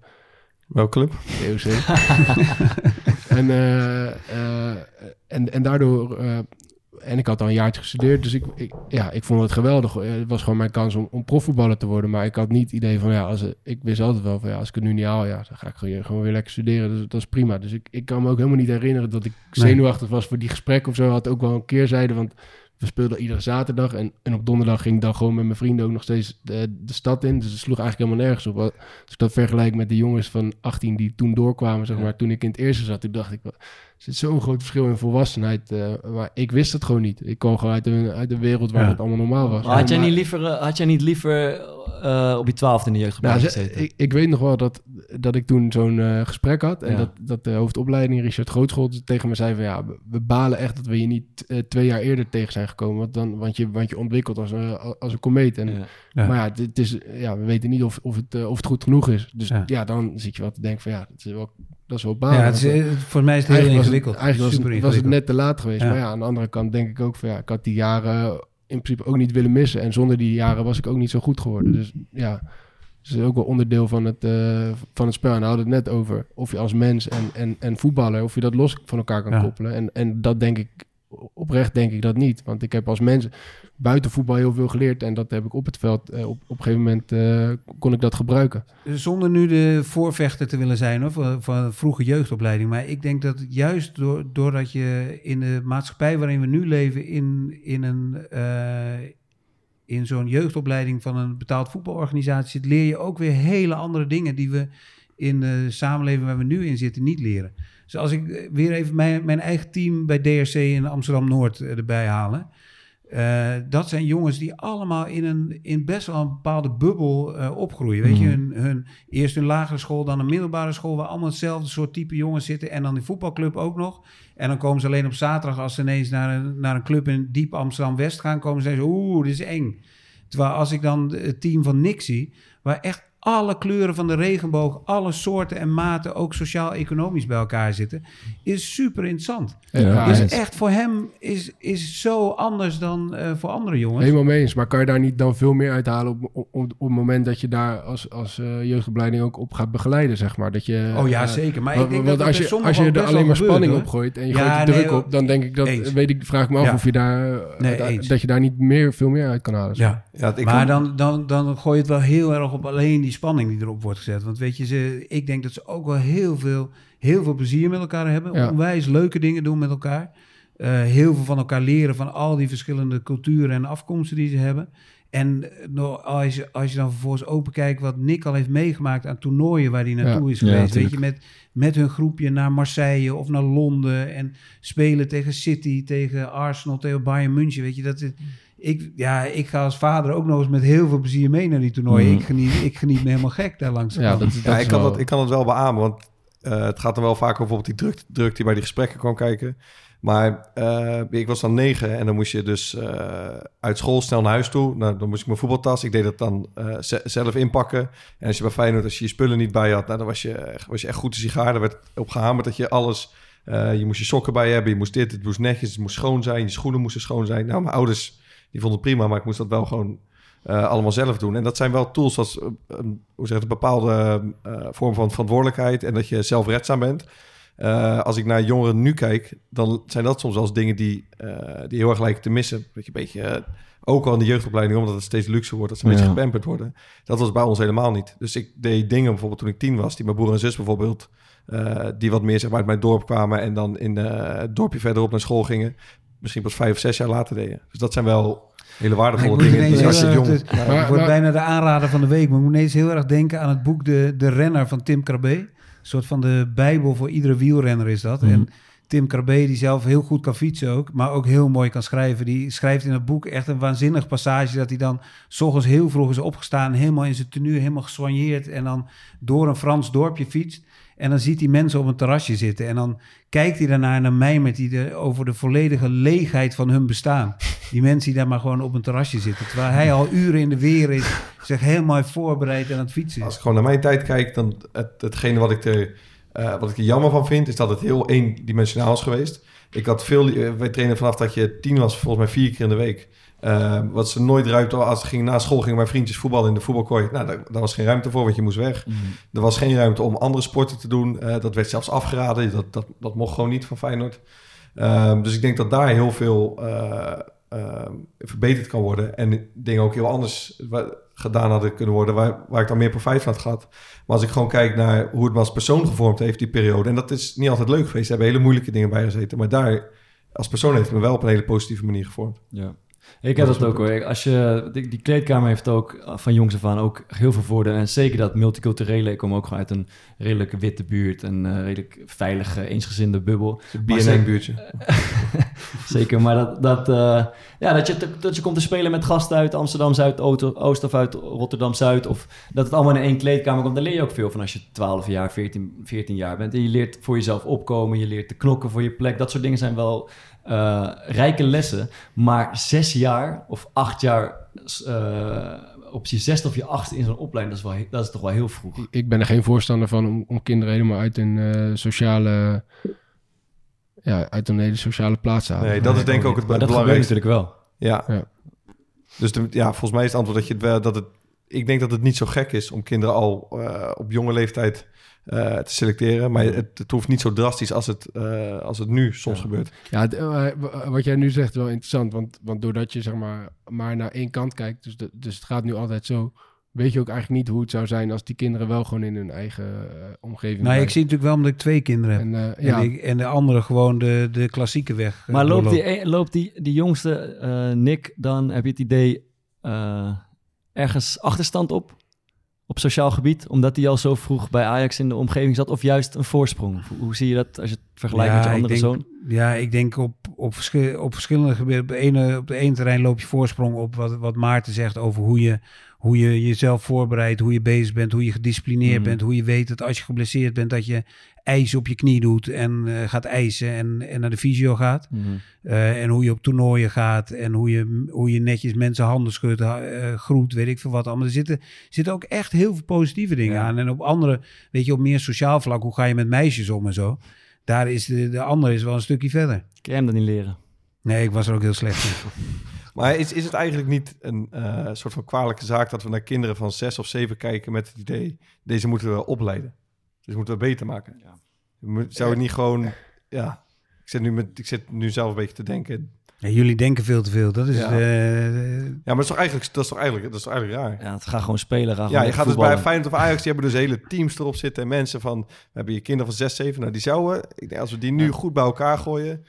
Welke club? DOC. en, en, en daardoor... eh, en ik had al een jaartje gestudeerd, dus ik, ik, ja, ik vond het geweldig. Eh, Het was gewoon mijn kans om, om profvoetballer te worden. Maar ik had niet het idee van, ja, als, ik wist altijd wel van, ja, als ik het nu niet haal, ja, dan ga ik gewoon, gewoon weer lekker studeren. Dus dat is prima. Dus ik, ik kan me ook helemaal niet herinneren dat ik zenuwachtig was voor die gesprek of zo. Had ook wel een keerzijde, want we speelden iedere zaterdag. En, en op donderdag ging ik dan gewoon met mijn vrienden ook nog steeds de, de stad in. Dus het sloeg eigenlijk helemaal nergens op. Als ik dat vergelijk met de jongens van 18 die toen doorkwamen, zeg maar, toen ik in het eerste zat, toen dacht ik, zit zo'n groot verschil in volwassenheid. eh, maar ik wist het gewoon niet. Ik kwam gewoon uit een, uit een wereld waar Ja. het allemaal normaal was. Maar had, jij niet liever, eh, had jij niet liever eh, op je twaalfde in de Nou, ze- gezeten? ik, ik weet nog wel dat, dat ik toen zo'n eh, gesprek had. En Ja. dat, dat de hoofdopleiding, Richard Grootschool, tegen me zei van... ja, we, we balen echt dat we je niet eh, twee jaar eerder tegen zijn gekomen. Want, dan, want, je, want je ontwikkelt als een, als een komeet. En, Ja. Ja. Maar ja, dit is, ja, we weten niet of, of, het, eh, of het goed genoeg is. Dus Ja. ja, dan zit je wel te denken van... ja, dat is wel, dat is wel balen. Ja, het is, eh, mij is het heel eigenlijk was het, eigenlijk was was net te laat geweest. Ja. Maar ja, aan de andere kant denk ik ook van... ja, ik had die jaren in principe ook niet willen missen. En zonder die jaren was ik ook niet zo goed geworden. Dus ja... Het is ook wel onderdeel van het, eh, van het spel. En daar hadden we het net over. Of je als mens en, en, en voetballer, of je dat los van elkaar kan Ja. koppelen. En, en dat denk ik, oprecht denk ik dat niet. Want ik heb als mens buiten voetbal heel veel geleerd. En dat heb ik op het veld, eh, op, op een gegeven moment eh, kon ik dat gebruiken. Zonder nu de voorvechter te willen zijn hoor, van, vroege jeugdopleiding. Maar ik denk dat juist door, doordat je in de maatschappij waarin we nu leven... in, in, een, eh, in zo'n jeugdopleiding van een betaald voetbalorganisatie leer je ook weer hele andere dingen die we in de samenleving waar we nu in zitten niet leren. Dus als ik weer even mijn, mijn eigen team bij DRC in Amsterdam-Noord eh, erbij halen... Eh, dat zijn jongens die allemaal in, een, in best wel een bepaalde bubbel eh, opgroeien. Weet je, Mhm. hun, hun, eerst een lagere school, dan een middelbare school, waar allemaal hetzelfde soort type jongens zitten. En dan die voetbalclub ook nog. En dan komen ze alleen op zaterdag, als ze ineens naar een, naar een club in diep Amsterdam-West gaan, komen ze en zeggen: Oeh, dit is eng. Terwijl als ik dan het team van Nick zie, waar echt alle kleuren van de regenboog, alle soorten en maten, ook sociaal-economisch bij elkaar zitten, is super interessant. Ja, is het- echt voor hem is, is zo anders dan eh, voor andere jongens. Helemaal mee eens. Maar kan je daar niet dan veel meer uithalen op, op, op het moment dat je daar als, als eh, jeugdopleiding ook op gaat begeleiden, zeg maar? Dat je, Oh ja, eh, zeker. Maar ik denk want dat als je, als je er alleen maar spanning op gooit en je Ja, gooit de nee, druk op, dan denk ik dat, eens. weet ik, vraag ik me af Ja. of je daar, Nee, dat- je daar niet meer, veel meer uit kan halen. zeg Ja, Ja, ik maar kan- dan, dan, dan gooi je het wel heel erg op alleen die spanning die erop wordt gezet. Want weet je, ze, ik denk dat ze ook wel heel veel, heel veel plezier met elkaar hebben. Ja. Onwijs leuke dingen doen met elkaar. Eh, heel veel van elkaar leren van al die verschillende culturen en afkomsten die ze hebben. En eh, nou, als, je, als je dan vervolgens open kijkt wat Nick al heeft meegemaakt aan toernooien waar hij naartoe Ja. is Ja, geweest. weet je, met, met hun groepje naar Marseille of naar Londen en spelen tegen City, tegen Arsenal, tegen Bayern München. Weet je, dat is, ik, ja, ik ga als vader ook nog eens met heel veel plezier mee naar die toernooien. Mhm. Ik, geniet, ik geniet me helemaal gek daar langs. Ja, kant. dat, dat Ja, is ik kan, wel- dat, ik kan het wel beamen, want eh, het gaat dan wel vaak over bijvoorbeeld die druk, druk die bij die gesprekken kwam kijken. Maar eh, ik was dan negen en dan moest je dus eh, uit school snel naar huis toe. Nou, dan moest ik mijn voetbaltas, ik deed dat dan eh, ze- zelf inpakken. En als je bij Feyenoord, als je je spullen niet bij had, nou, dan was je, echt- was je echt goed de sigaar. Er werd op gehamerd dat je alles... eh, je moest je sokken bij hebben, je moest dit, het moest netjes, het moest schoon zijn. Je schoenen moesten schoon zijn. Nou, mijn ouders, die vonden het prima, maar ik moest dat wel gewoon eh, allemaal zelf doen. En dat zijn wel tools als eh, een, hoe zeg een bepaalde eh, vorm van verantwoordelijkheid en dat je zelfredzaam bent. Als ik naar jongeren nu kijk, dan zijn dat soms eens dingen die, die heel erg lijken te missen. Dat je een beetje, ook al in de jeugdopleiding, omdat het steeds luxe wordt, dat ze een Ja. beetje gepamperd worden. Dat was bij ons helemaal niet. Dus ik deed dingen bijvoorbeeld toen ik tien was, die mijn broer en zus bijvoorbeeld, die wat meer zeg maar, uit mijn dorp kwamen en dan in het dorpje verderop naar school gingen, misschien pas vijf of zes jaar later deden. Dus dat zijn wel hele waardevolle dingen. ineens als je jong... het- Maar- ik word maar- bijna de aanrader van de week. Maar ik moet ineens heel erg denken aan het boek De, de Renner van Tim Krabbe. Een soort van de bijbel voor iedere wielrenner is dat. Mhm. En Tim Krabbe, die zelf heel goed kan fietsen ook, maar ook heel mooi kan schrijven. Die schrijft in het boek echt een waanzinnig passage dat hij dan s ochtends heel vroeg is opgestaan, helemaal in zijn tenue, helemaal gesoigneerd en dan door een Frans dorpje fietst. En dan ziet hij mensen op een terrasje zitten. En dan kijkt hij daarnaar en dan mijmert hij de, over de volledige leegheid van hun bestaan. Die mensen die daar maar gewoon op een terrasje zitten. Terwijl hij al uren in de weer is, zich helemaal voorbereid aan het fietsen Als ik gewoon naar mijn tijd kijk, dan het, hetgene wat ik, er, eh, wat ik er jammer van vind, is dat het heel eendimensionaal is geweest. Ik had veel, eh, wij trainen vanaf dat je tien was, volgens mij vier keer in de week. Eh, wat ze nooit ruimte, als ging na school gingen mijn vriendjes voetballen in de voetbalkooi. Nou, daar, daar was geen ruimte voor, want je moest weg. Er was geen ruimte om andere sporten te doen. Eh, dat werd zelfs afgeraden. Dat, dat, dat mocht gewoon niet van Feyenoord. Ehm, dus ik denk dat daar heel veel eh, ehm, verbeterd kan worden. En dingen ook heel anders gedaan hadden kunnen worden... Waar, waar ik dan meer profijt van had gehad. Maar als ik gewoon kijk naar hoe het me als persoon gevormd heeft, die periode... en dat is niet altijd leuk geweest. Er hebben hele moeilijke dingen bij gezeten. Maar daar, als persoon heeft het me wel op een hele positieve manier gevormd. Ja. Ik heb dat ook hoor. Als je, die, die kleedkamer heeft ook van jongs af aan ook heel veel voordelen. En zeker dat multiculturele. Ik kom ook gewoon uit een redelijk witte buurt. Een eh, redelijk veilige, eensgezinde bubbel. BNN-buurtje. Zeker, maar dat, dat, eh, ja, dat, je, dat je komt te spelen met gasten uit Amsterdam Zuid, Oost of uit Rotterdam Zuid. Of dat het allemaal in één kleedkamer komt. Daar leer je ook veel van als je 12 jaar, 14, 14 jaar bent. En je leert voor jezelf opkomen, je leert te knokken voor je plek. Dat soort dingen zijn wel eh, rijke lessen. Maar zes jaar of acht jaar eh, op je zesde of je achtste in zo'n opleiding, dat is, wel, dat is toch wel heel vroeg. Ik- Ik ben er geen voorstander van om, om kinderen helemaal uit een eh, sociale... Ja, uit een hele sociale plaats te halen. Nee, dat is denk ik ook het Maar dat gebeurt belangrijkste. natuurlijk wel. Ja. Ja. Dus de, ja, volgens mij is het antwoord dat je het wel dat het. Ik denk dat het niet zo gek is om kinderen al eh, op jonge leeftijd eh, te selecteren, maar het, het hoeft niet zo drastisch als het, eh, als het nu soms gebeurt. Ja, het, eh, wat jij nu zegt is wel interessant. Want, want doordat je zeg maar, maar naar één kant kijkt, dus, de- dus het gaat nu altijd zo, weet je ook eigenlijk niet hoe het zou zijn als die kinderen wel gewoon in hun eigen omgeving Nou, ik zie natuurlijk wel omdat ik twee kinderen heb. En, eh, En, ik- en de andere gewoon de, de klassieke weg. Maar loopt die, e- loopt die, die jongste eh, Nick dan, heb je het idee, eh, ergens achterstand op? Op sociaal gebied, omdat hij al zo vroeg bij Ajax in de omgeving zat, of juist een voorsprong? Hoe, zie je dat als je het vergelijkt met je andere denk, zoon? Ja, ik denk op, op, verschil- op verschillende gebieden. Op de, ene, op de ene terrein loop je voorsprong op wat, wat Maarten zegt over hoe je, hoe je jezelf voorbereidt, hoe je bezig bent, hoe je gedisciplineerd Mhm. bent, hoe je weet dat als je geblesseerd bent, dat je ijs op je knie doet en eh, gaat ijsen en, en naar de fysio gaat. Mhm. Eh, en hoe je op toernooien gaat en hoe je, hoe je netjes mensen handen schudt, eh, groet, weet ik veel wat allemaal. Er zitten, zitten ook echt heel veel positieve dingen Ja. aan. En op andere, weet je, op meer sociaal vlak, hoe ga je met meisjes om en zo. Daar is de, de andere is wel een stukje verder. Kun jij hem dat niet leren? Nee, ik was er ook heel slecht in. Maar is, is het eigenlijk niet een eh, soort van kwalijke zaak dat we naar kinderen van zes of zeven kijken met het idee, deze moeten we opleiden. Dus moeten we beter maken. Je moet- Zou het niet gewoon, ja, ik zit, nu met, ik zit nu zelf een beetje te denken. Ja, jullie denken veel te veel. Dat is. Ja. eh, Ja, maar dat is toch eigenlijk, dat is toch eigenlijk, dat is toch eigenlijk raar? Ja, het gaat gewoon spelen. Ga Ja, je gaat dus bij voetballen. Feyenoord of Ajax, die hebben dus hele teams erop zitten. En mensen van, we hebben je kinderen van 6, 7. Nou, die zouden, ik denk als we die nu goed bij elkaar gooien,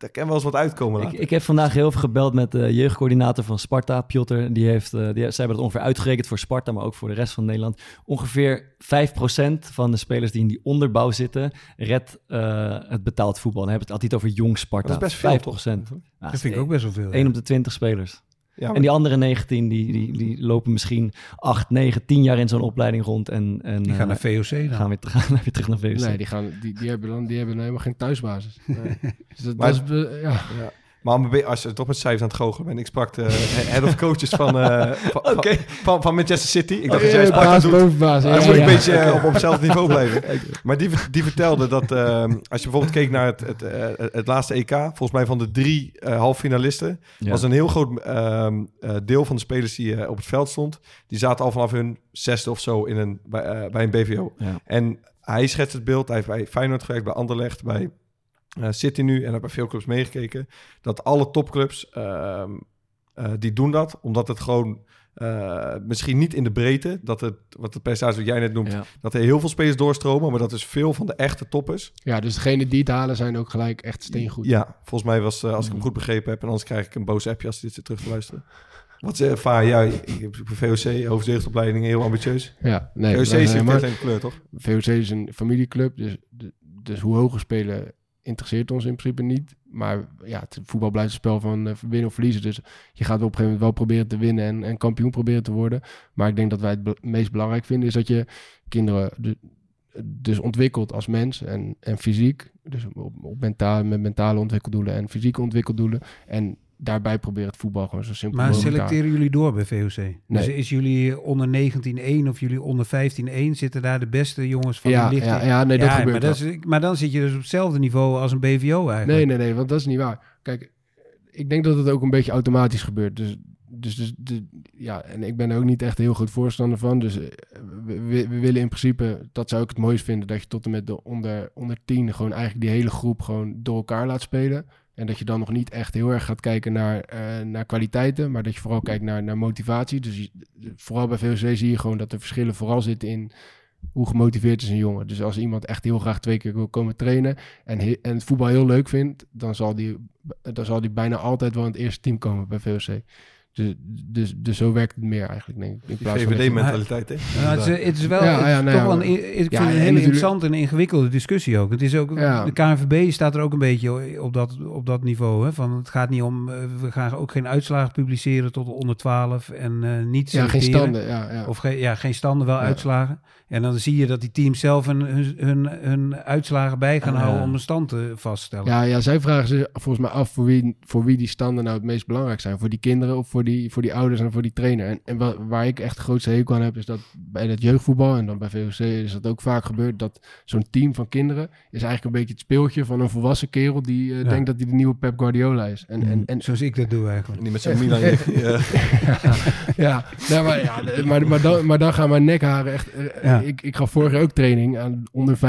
daar kan wel eens wat uitkomen Ik, ik heb vandaag heel veel gebeld met de jeugdcoördinator van Sparta, Piotr. Die heeft, eh, die, zij hebben dat ongeveer uitgerekend voor Sparta, maar ook voor de rest van Nederland. Ongeveer 5% van de spelers die in die onderbouw zitten, redt eh, het betaald voetbal. Dan hebben we het altijd over jong Sparta. Dat is best veel, 5%. toch? Ja, dat vind ik ook best wel veel. 1 op de 20 spelers. Ja, maar- En die andere 19, die, die, die lopen misschien 8, 9, 10 jaar in zo'n opleiding rond. En, en Die gaan naar eh, VOC dan. gaan weer, terug- gaan weer terug naar VOC. nee, die, gaan, die, die, hebben dan, die hebben dan helemaal geen thuisbasis. Nee. Dus dat, Maar- dat is, ja. Ja. Maar als je toch met cijfers aan het goochelen bent. Ik sprak de head of coaches van, eh, van, van, van, van Manchester City. Ik dacht dat jij Eh, baas doet. boven baas. Dan Ja, moet ik een beetje eh, op, op hetzelfde niveau blijven. Maar die, die vertelde dat ehm, als je bijvoorbeeld keek naar het, het, eh, het laatste EK, volgens mij van de drie eh halffinalisten, Ja. was een heel groot ehm, eh, deel van de spelers die eh, op het veld stond, die zaten al vanaf hun zesde of zo in een, bij, eh, bij een BVO. Ja. En hij schetst het beeld, hij heeft bij Feyenoord gewerkt, bij Anderlecht, bij eh, City nu en heeft bij veel clubs meegekeken, dat alle topclubs, ehm, eh, die doen dat, omdat het gewoon eh, misschien niet in de breedte, dat het, wat de percentage wat jij net noemt, Ja. dat er heel veel spelers doorstromen, maar dat is veel van de echte toppers. ja, dus degene die het halen zijn ook gelijk echt steengoed. Ja, volgens mij was, eh, als ik hem goed begrepen heb, en anders krijg ik een boos appje als je dit zit terug te luisteren. Wat ze ervaren, ja, ik heb VOC, hoofdjeugdopleiding, heel ambitieus. Ja, nee, VOC is een kleur, toch? VOC is een familieclub, dus, dus hoe hoger spelen interesseert ons in principe niet. Maar ja, het voetbal blijft een spel van eh, winnen of verliezen. Dus je gaat op een gegeven moment wel proberen te winnen en, en kampioen proberen te worden. Maar ik denk dat wij het meest belangrijk vinden is dat je kinderen de- dus ontwikkelt als mens en, en fysiek. Dus op, op mentaal, met mentale ontwikkeldoelen en fysieke ontwikkeldoelen. En daarbij proberen het voetbal gewoon zo simpel Maar mogelijk houden. selecteren jullie door bij VOC? Dus is jullie onder 19-1 of jullie onder 15-1? Zitten daar de beste jongens van Ja, de lichting? ja, ja, nee, dat Ja, gebeurt maar, wel. dat is, maar dan zit je dus op hetzelfde niveau als een BVO eigenlijk. Nee, nee, nee, want dat is niet waar. Kijk, ik denk dat het ook een beetje automatisch gebeurt. Dus, dus, dus de, ja, en ik ben er ook niet echt heel goed voorstander van. Dus eh, we, we, we willen in principe, dat zou ik het mooist vinden, dat je tot en met de onder, onder 10 gewoon eigenlijk die hele groep gewoon door elkaar laat spelen. En dat je dan nog niet echt heel erg gaat kijken naar, eh, naar kwaliteiten, maar dat je vooral kijkt naar, naar motivatie. Dus vooral bij VOC zie je gewoon dat de verschillen vooral zitten in hoe gemotiveerd is een jongen. Dus als iemand echt heel graag twee keer wil komen trainen en, en het voetbal heel leuk vindt, dan zal die, dan zal die bijna altijd wel in het eerste team komen bij VOC. Dus, dus, dus zo werkt het meer eigenlijk, denk ik. In plaats je- VVD-mentaliteit, hè? Nou, het, is, het is wel Ja, het is ja, nou toch ja, wel een, ik vind Ja, een hele interessante en ingewikkelde discussie ook. Het is ook Ja. de KNVB staat er ook een beetje op dat, op dat niveau. Hè? Van, het gaat niet om, eh, we gaan ook geen uitslagen publiceren tot de onder 12 en eh niet Ja, geen standen. Ja, ja. Of geen, ja, geen standen, wel Ja. uitslagen. En dan zie je dat die teams zelf hun, hun, hun, hun uitslagen bij gaan Ah, houden ja. om een stand te vaststellen. Ja, ja, zij vragen zich volgens mij af voor wie, voor wie die standen nou het meest belangrijk zijn. Voor die kinderen of voor die, voor die ouders en voor die trainer. En, en wa- waar ik echt de grootste hekel aan heb, is dat bij het jeugdvoetbal en dan bij VOC is dat ook vaak gebeurd, dat zo'n team van kinderen is eigenlijk een beetje het speeltje van een volwassen kerel die eh, Ja. denkt dat hij de nieuwe Pep Guardiola is. En, en, en, Zoals ik dat doe eigenlijk. Niet met zo'n Milan. ja. ja, nee, maar, ja, maar, maar, dan, maar dan gaan mijn nekharen echt... eh, Ja. Ik, ik gaf vorig jaar ook training, aan onder 15-1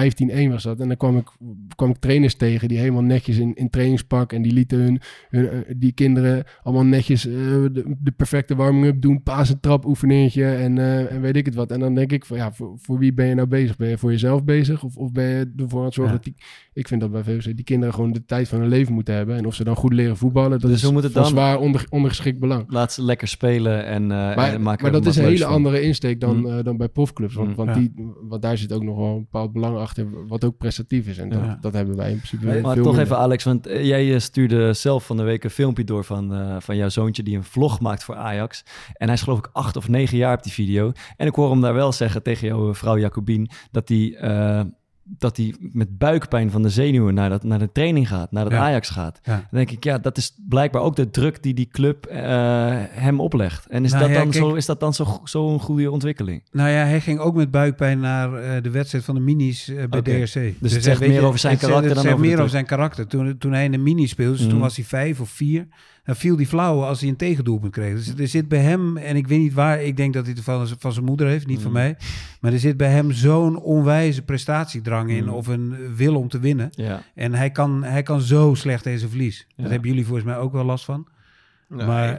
was dat. En dan kwam ik, kwam ik trainers tegen die helemaal netjes in, in trainingspak... en die lieten hun, hun, eh, die kinderen allemaal netjes eh, de, de perfecte warming-up doen... paas en trap oefeningetje en, eh, en weet ik het wat. En dan denk ik van, ja, voor, voor wie ben je nou bezig? Ben je voor jezelf bezig of, of ben je ervoor aan het zorgen Ja. dat die... Ik vind dat bij VOC die kinderen gewoon de tijd van hun leven moeten hebben. En of ze dan goed leren voetballen, dat Dus is moet het van dan? zwaar onder, ondergeschikt belang. Laat ze lekker spelen en, eh Maar, en maken maar dat is een hele van. andere insteek dan, Mm. eh, dan bij profclubs. Want, Mm. want, Ja. die, want daar zit ook nog wel een bepaald belang achter, wat ook prestatief is. En dat, Ja. dat hebben wij in principe Maar, veel toch minder. even Alex, want jij stuurde zelf van de week een filmpje door van, eh, van jouw zoontje die een vlog maakt voor Ajax. En hij is geloof ik acht of negen jaar op die video. En ik hoor hem daar wel zeggen tegen jouw vrouw Jacobien dat hij, eh, dat hij met buikpijn van de zenuwen naar, dat, naar de training gaat, naar Ja. Ajax gaat. Ja. Dan denk ik, ja, dat is blijkbaar ook de druk die die club eh, hem oplegt. En is Nou dat ja, dan, kijk- zo, is dat dan zo- zo'n goede ontwikkeling? Nou ja, hij ging ook met buikpijn naar eh, de wedstrijd van de minis bij. DRC. Dus, het hij- zegt meer je, over zijn het karakter het dan over meer over zijn karakter. Toen, toen hij in de mini speelde, dus Mhm. toen was hij vijf of vier. Dan viel die flauw als hij een tegendoelpunt kreeg. Dus er zit bij hem, en ik weet niet waar, ik denk dat hij het van, van zijn moeder heeft, niet van Mhm. mij. Maar er zit bij hem zo'n onwijze prestatiedrang in, Mhm. of een wil om te winnen. Ja. En hij kan, hij kan zo slecht deze verlies. Ja. Dat hebben jullie volgens mij ook wel last van. Nee, Maar-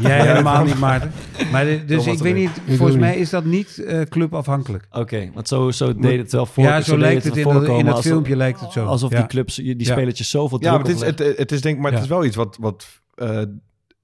Jij helemaal niet, Maarten. Maar de- dus ik weet niet, volgens mij niet. is dat niet eh, clubafhankelijk. Oké, want zo, zo deed het wel voor. ja, zo lijkt het in, dat, in filmpje lijkt het zo. Alsof Ja. die clubs, die Ja. spelertjes zoveel Ja, druk maar het is, het, het is denk, maar het is wel iets wat, wat eh,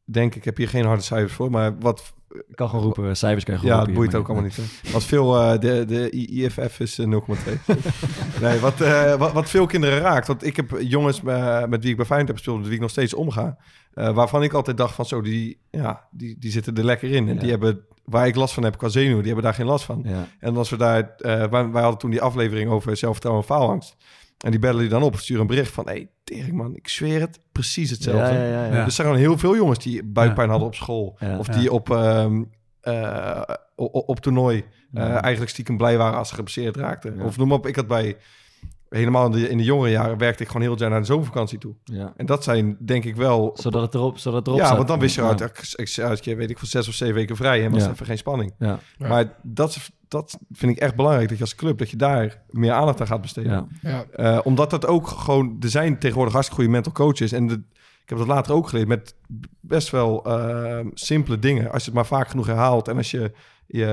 denk ik, heb hier geen harde cijfers voor, maar wat, Ik kan gewoon roepen, cijfers kan je gewoon ja, het roepen boeit hier, ook allemaal niet. Hè. Wat veel, eh, de, de IFF is eh, 0,2. nee, wat, eh, wat, wat veel kinderen raakt, want ik heb jongens eh, met wie ik bij Feyenoord heb gespeeld, met wie ik nog steeds omga, eh, waarvan ik altijd dacht van zo, die, ja, die, die zitten er lekker in. En Ja. die hebben, waar ik last van heb qua zenuwen, die hebben daar geen last van. Ja. En als we daar, eh, wij, wij hadden toen die aflevering over zelfvertrouwen en faalangst. En die bellen die dan op, sturen een bericht van, hé, hey, tering man, ik zweer het, precies hetzelfde. Ja, ja, ja, ja. Ja. Dus er zijn gewoon heel veel jongens die buikpijn Ja. hadden op school. Ja. Of Ja. die op, ehm, eh, op toernooi eh, eigenlijk stiekem blij waren als ze geblesseerd raakten. Ja. Of noem maar op, ik had bij, helemaal in de, in de jongere jaren, werkte ik gewoon heel het jaar naar de zomervakantie toe. Ja. En dat zijn denk ik wel... Zodat het erop, zodat het erop ja, staat. want dan wist je uit, ik, ik, uit je, weet ik, voor zes of zeven weken vrij en was Ja. even geen spanning. Ja. Ja. Maar dat, dat vind ik echt belangrijk, dat je als club, dat je daar meer aandacht aan gaat besteden. Ja. Ja, Eh, omdat dat ook gewoon... Er zijn tegenwoordig hartstikke goede mental coaches. En de, ik heb dat later ook geleerd met best wel eh, simpele dingen. Als je het maar vaak genoeg herhaalt en als je je,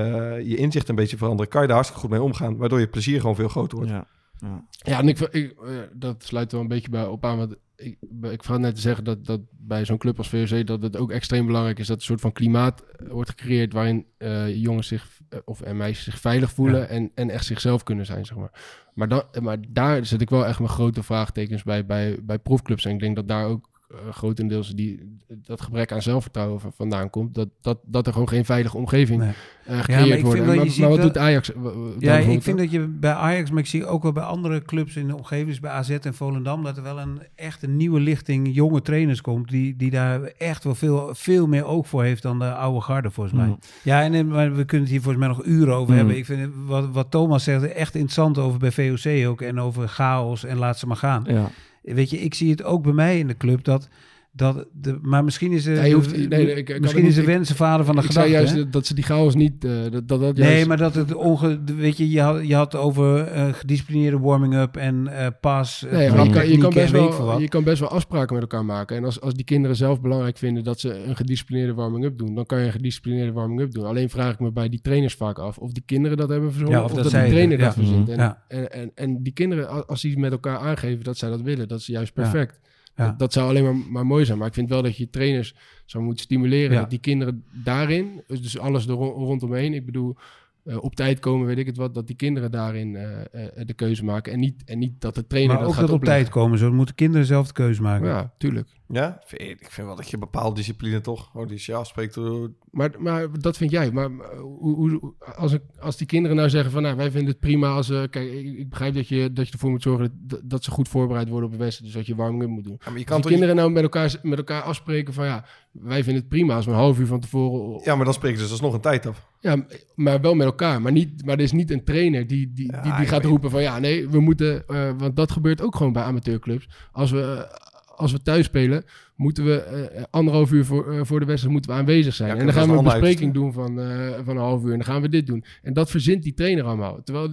je inzicht een beetje verandert... kan je daar hartstikke goed mee omgaan. Waardoor je plezier gewoon veel groter wordt. Ja. Ja. ja en ik, ik, eh, dat sluit wel een beetje bij op aan. Want ik, ik vraag net te zeggen dat, dat bij zo'n club als VOC... dat het ook extreem belangrijk is dat een soort van klimaat eh, wordt gecreëerd... waarin eh, jongens zich, of en meisjes zich veilig voelen... Ja. En, en echt zichzelf kunnen zijn, zeg maar. Maar, dan, maar daar zit ik wel echt mijn grote vraagtekens bij, bij, bij profclubs. En ik denk dat daar ook grotendeels die, dat gebrek aan zelfvertrouwen van- vandaan komt. Dat, dat, dat er gewoon geen veilige omgeving Nee. eh, gecreëerd ik wordt. maar, maar wat doet Ajax? eh, Ja, ik vind dat je bij Ajax, maar ik zie ook wel bij andere clubs in de omgeving, dus bij AZ en Volendam, dat er wel een echt een nieuwe lichting jonge trainers komt, die, die daar echt wel veel, veel meer oog voor heeft dan de oude garde, volgens mij. Mm. Ja, en, eh, maar we kunnen het hier volgens mij nog uren over Mm. hebben. Ik vind wat, wat Thomas zegt echt interessant over bij VOC ook en over chaos en laat ze maar gaan. Ja. Weet je, ik zie het ook bij mij in de club dat Dat de, maar misschien is, de, Nee, je hoeft- nee, nee, ik- misschien het is de niet- wens de vader van de ik gedachte. juist hè? dat- ze die chaos niet... eh, dat, dat, dat Nee, juist- maar dat het onge... Weet je, je had, je had over eh, gedisciplineerde warming-up en eh pas. Nee, je, kan, je, kan best wel, je kan best wel afspraken met elkaar maken. En als, als die kinderen zelf belangrijk vinden dat ze een gedisciplineerde warming-up doen, dan kan je een gedisciplineerde warming-up doen. Alleen vraag ik me bij die trainers vaak af of die kinderen dat hebben verzonnen Ja, of, of dat, dat die trainer ja. dat verzint. Mhm. En, Ja. en, en, en die kinderen, als die met elkaar aangeven dat zij dat willen, dat is juist perfect. Ja. Dat, dat zou alleen maar, maar mooi zijn. Maar ik vind wel dat je trainers zou moeten stimuleren Ja. dat die kinderen daarin, dus- dus alles er ro- rondomheen, ik bedoel, eh, op tijd komen, weet ik het wat, dat die kinderen daarin eh, eh, de keuze maken. En niet, en niet dat de trainer Maar dat ook gaat dat op tijd komen. Zo moeten kinderen zelf de keuze maken. Ja, tuurlijk. Ja, ik vind wel dat je bepaalde discipline toch, oh, die is je afspreekt. eh, Maar, maar dat vind jij. Maar maar hoe, hoe, als, ik, als die kinderen nou zeggen van... Nou, wij vinden het prima als... eh, kijk, ik, ik begrijp dat je, dat je ervoor moet zorgen... Dat, dat ze goed voorbereid worden op een wedstrijd. Dus dat je warming-up moet doen. Ja, maar je Als kan die toch kinderen nou met elkaar, met elkaar afspreken van... Ja, wij vinden het prima als we een half uur van tevoren... Ja, maar dan spreken ze dus nog een tijd af. Ja, maar wel met elkaar. Maar, niet, maar er is niet een trainer die, die, Ja, die, die gaat roepen van... Ja, nee, we moeten... eh, want dat gebeurt ook gewoon bij amateurclubs. Als we, eh, als we thuis spelen... moeten we eh, anderhalf uur voor, eh, voor de wedstrijd moeten we aanwezig zijn. Ja, en dan gaan we een bespreking doen van, eh, van een half uur. En dan gaan we dit doen. En dat verzint die trainer allemaal. Terwijl,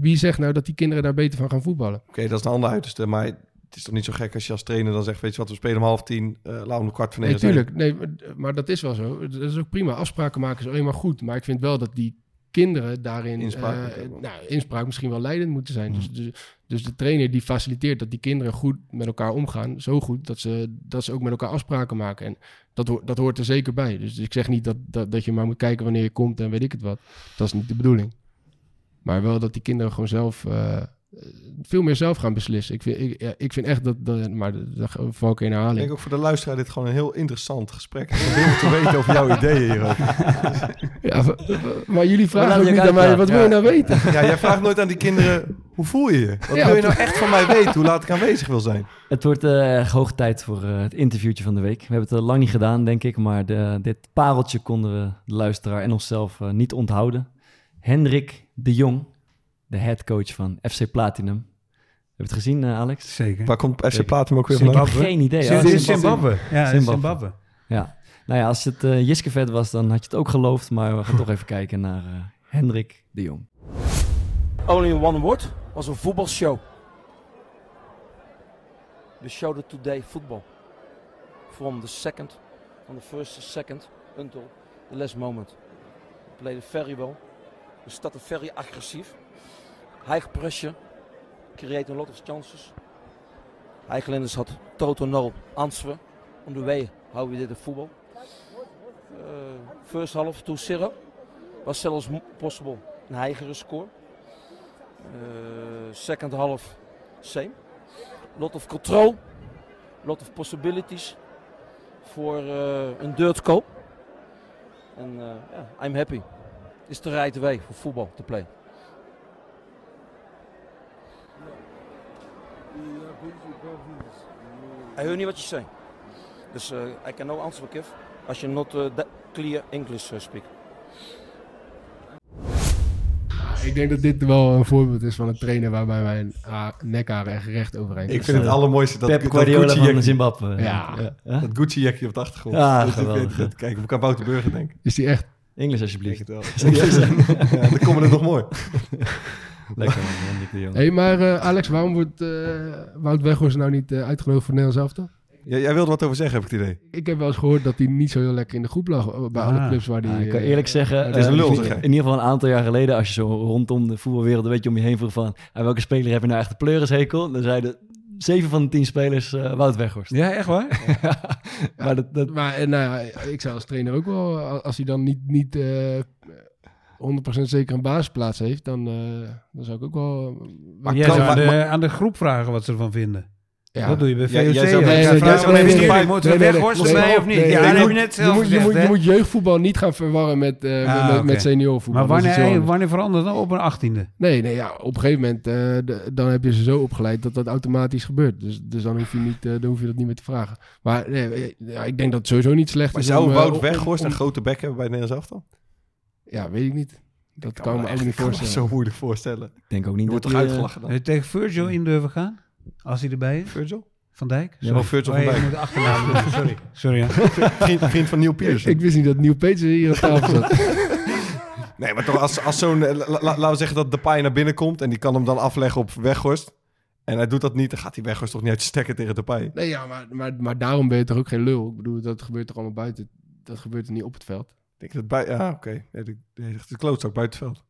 wie zegt nou dat die kinderen daar beter van gaan voetballen? Oké, dat is een ander uiterste. Maar het is toch niet zo gek als je als trainer dan zegt... weet je wat, we spelen om half tien, we om kwart Nee, negen zijn. tuurlijk. Nee, maar dat is wel zo. Dat is ook prima. Afspraken maken is alleen maar goed. Maar ik vind wel dat die kinderen daarin Inspraak eh, nou, inspraak misschien wel leidend moeten zijn. Mm. Dus, dus, dus de trainer die faciliteert dat die kinderen goed met elkaar omgaan. Zo goed dat ze, dat ze ook met elkaar afspraken maken. En dat, hoort dat hoort er zeker bij. Dus ik zeg niet dat, dat, dat je maar moet kijken wanneer je komt en weet ik het wat. Dat is niet de bedoeling. Maar wel dat die kinderen gewoon zelf... eh, veel meer zelf gaan beslissen. Ik vind, ik, ja, ik vind echt dat, dat maar daar val ik in Ik herhaling. denk ook voor de luisteraar dit gewoon een heel interessant gesprek. Ik heel te weten over jouw ideeën hierover. Ja, maar jullie vragen ook niet aan mij, wat wil je nou weten? Ja, jij vraagt nooit aan die kinderen, hoe voel je je? Wat Ja, wil je nou echt van mij weten? Hoe laat ik aanwezig wil zijn? Het wordt eh, erg hoog tijd voor eh, het interviewtje van de week. We hebben het al lang niet gedaan, denk ik, maar de, dit pareltje konden we de luisteraar en onszelf niet onthouden. Hendrik de Jong, de headcoach van FC Platinum. Heb je het gezien, eh, Alex? Zeker. Waar komt FC Platinum ook weer Ik heb vandaan? Geen idee. Oh, dit is Zimbabwe. Zimbabwe. Ja, Zimbabwe. Zimbabwe. Ja. Nou ja, als het eh Jiskevet was, dan had je het ook geloofd. Maar we gaan toch even kijken naar eh, Hendrik de Jong. Only in one word was een voetbalshow. We showed today football. From the second, from the first to second until the last moment. We played very well. We started very aggressief. High pressure. Create a lot of chances. Highlanders had total no answer on the way how we did the football. Uh, first half 2-0 was zelfs possible een higher score. Uh, second half, same. Lot of control, lot of possibilities for uh, a dirt goal. Uh, yeah, I'm happy. It's the right way for football to play. I heard niet wat je zei. Dus uh, I can no answer give als je not uh, that clear English uh, speak. Ik denk dat dit wel een voorbeeld is van een trainer waarbij mijn nekharen echt recht overeind Ik vind het allermooiste dat, Pep dat Guardiola van Zimbabwe. Ja. Ja. dat Gucci-jekje op de achtergrond. Dat, geweldig, dat, kijk, ik kan Wouter Burger denken. Is die echt... Engels Ik alsjeblieft. denk het wel. ja, dan komen het nog mooi. Lekker man, Hendrik de Jong. Hé, hey, maar eh, Alex, waarom wordt eh Wout Weghorst nou niet eh, uitgenodigd voor Nederlands elftal? Ja, jij wilde wat over zeggen, heb ik het idee. Ik heb wel eens gehoord dat hij niet zo heel lekker in de groep lag bij alle Ah. clubs waar hij... Ja, ik kan eerlijk zeggen, het is een lul, in, zeg jij. in ieder geval een aantal jaar geleden, als je zo rondom de voetbalwereld een beetje om je heen vroeg van, ah, welke speler heb je nou echt de pleurishekel? Dan zeiden zeven van de tien spelers eh, Wout Weghorst. Ja, echt waar? maar dat, dat, Maar nou ja, ik zou als trainer ook wel, als hij dan niet, niet eh 100% zeker een basisplaats heeft, dan, eh, dan zou ik ook wel... Maar Jij kan- zou aan maar- de, aan de groep vragen wat ze ervan vinden. ja. Dat doe je bij VOC. Jij- jij zou- ook. nee, Ja, nee, nee, zo nee, even nee, sturen, nee, moeten nee, we nee, weghorsten nee, mee nee, of niet? nee, Ja, nee, dat heb je net zelf je moet, je, moet, je moet jeugdvoetbal niet gaan verwarren met, eh Ah, met, seniorvoetbal. Maar wanneer, wanneer verandert dat op een achttiende? Nee, nee, ja, op een gegeven moment eh, de- dan heb je ze zo opgeleid dat dat automatisch gebeurt. Dus, dus dan, hoef je niet, eh, dan hoef je dat niet meer te vragen. Maar nee, ja, ik denk dat het sowieso niet slecht Maar is zou om, eh, Wout Weghorst een grote bek hebben bij het Nederlands elftal? Ja, weet ik niet. Dat kan, me me ook echt- niet kan me voorstellen. zo moeilijk voorstellen. ik denk ook Je niet wordt dat toch hij, uitgelachen dan? Heb je tegen Virgil in durven gaan? Als hij erbij is? Virgil? Van Dijk? Ja, wel Virgil Oh, van je Dijk. moet de achternaam doen. Sorry. Sorry, ja. Vriend, vriend van Neil Pearson. Ik wist niet dat Neil Petersen hier aan tafel zat. Nee, maar toch als, als zo'n... eh, la- la- laten we zeggen dat Depay naar binnen komt... en die kan hem dan afleggen op Weghorst... en hij doet dat niet... dan gaat die Weghorst toch niet uit je stekken tegen Depay. Nee, ja, maar, maar, maar daarom ben je toch ook geen lul? Ik bedoel, dat gebeurt toch allemaal buiten? Dat gebeurt er niet op het veld? Ik denk dat bij... Ja, oké. Nee, de, klootzak buiten het veld.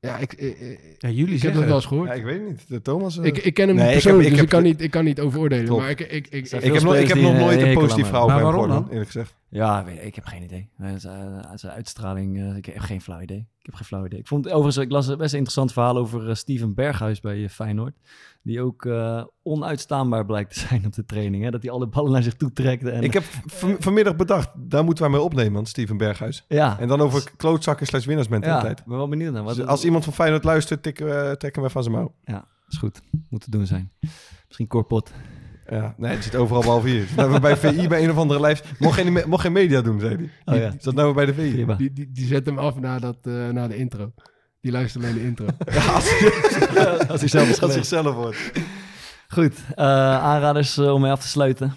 Ja, ik, ik, ik, Ja, jullie ik heb zeggen dat wel eens gehoord. Ja, ik weet het niet. De Thomas... eh, ik, ik ken hem Nee, niet ik heb- persoonlijk, ik dus heb- ik kan, niet, ik kan niet over oordelen. Klopt. Maar ik, ik, ik, ik, heb, nog, ik heb nog nooit eh, een positief verhaal over hem gehoord, dan? eerlijk gezegd. Ja, weet ik, heb geen idee. Eh, Zijn zijn uitstraling, eh, ik heb geen flauw idee. Ik heb geen flauw idee. Ik vond overigens, ik las een best een interessant verhaal over eh, Steven Berghuis bij eh, Feyenoord. Die ook eh, onuitstaanbaar blijkt te zijn op de training. Hè? Dat hij alle ballen naar zich toe trekt. En, Ik heb vanmiddag bedacht, daar moeten wij mee opnemen, aan Steven Berghuis. ja, En dan over klootzakken slash ja, winnaarsmentaliteit. ik ben wel benieuwd naar. Wat, Dus als iemand van Feyenoord luistert, tikken we, van zijn mouw. Ja, is goed. Moet te doen zijn. Misschien Corpot. Ja, nee, het zit overal behalve hier. Zat nou bij VI bij een of andere lijst. Mocht geen, mocht geen media doen, zei hij. Oh ja. Zat nou weer bij de VI. Prima. die, die, die zet hem af na, dat, eh, na de intro. Die luistert alleen de intro. Ja, als hij, Als hij zelf is als geweest. zichzelf wordt. Goed, eh, aanraders eh, om mee af te sluiten.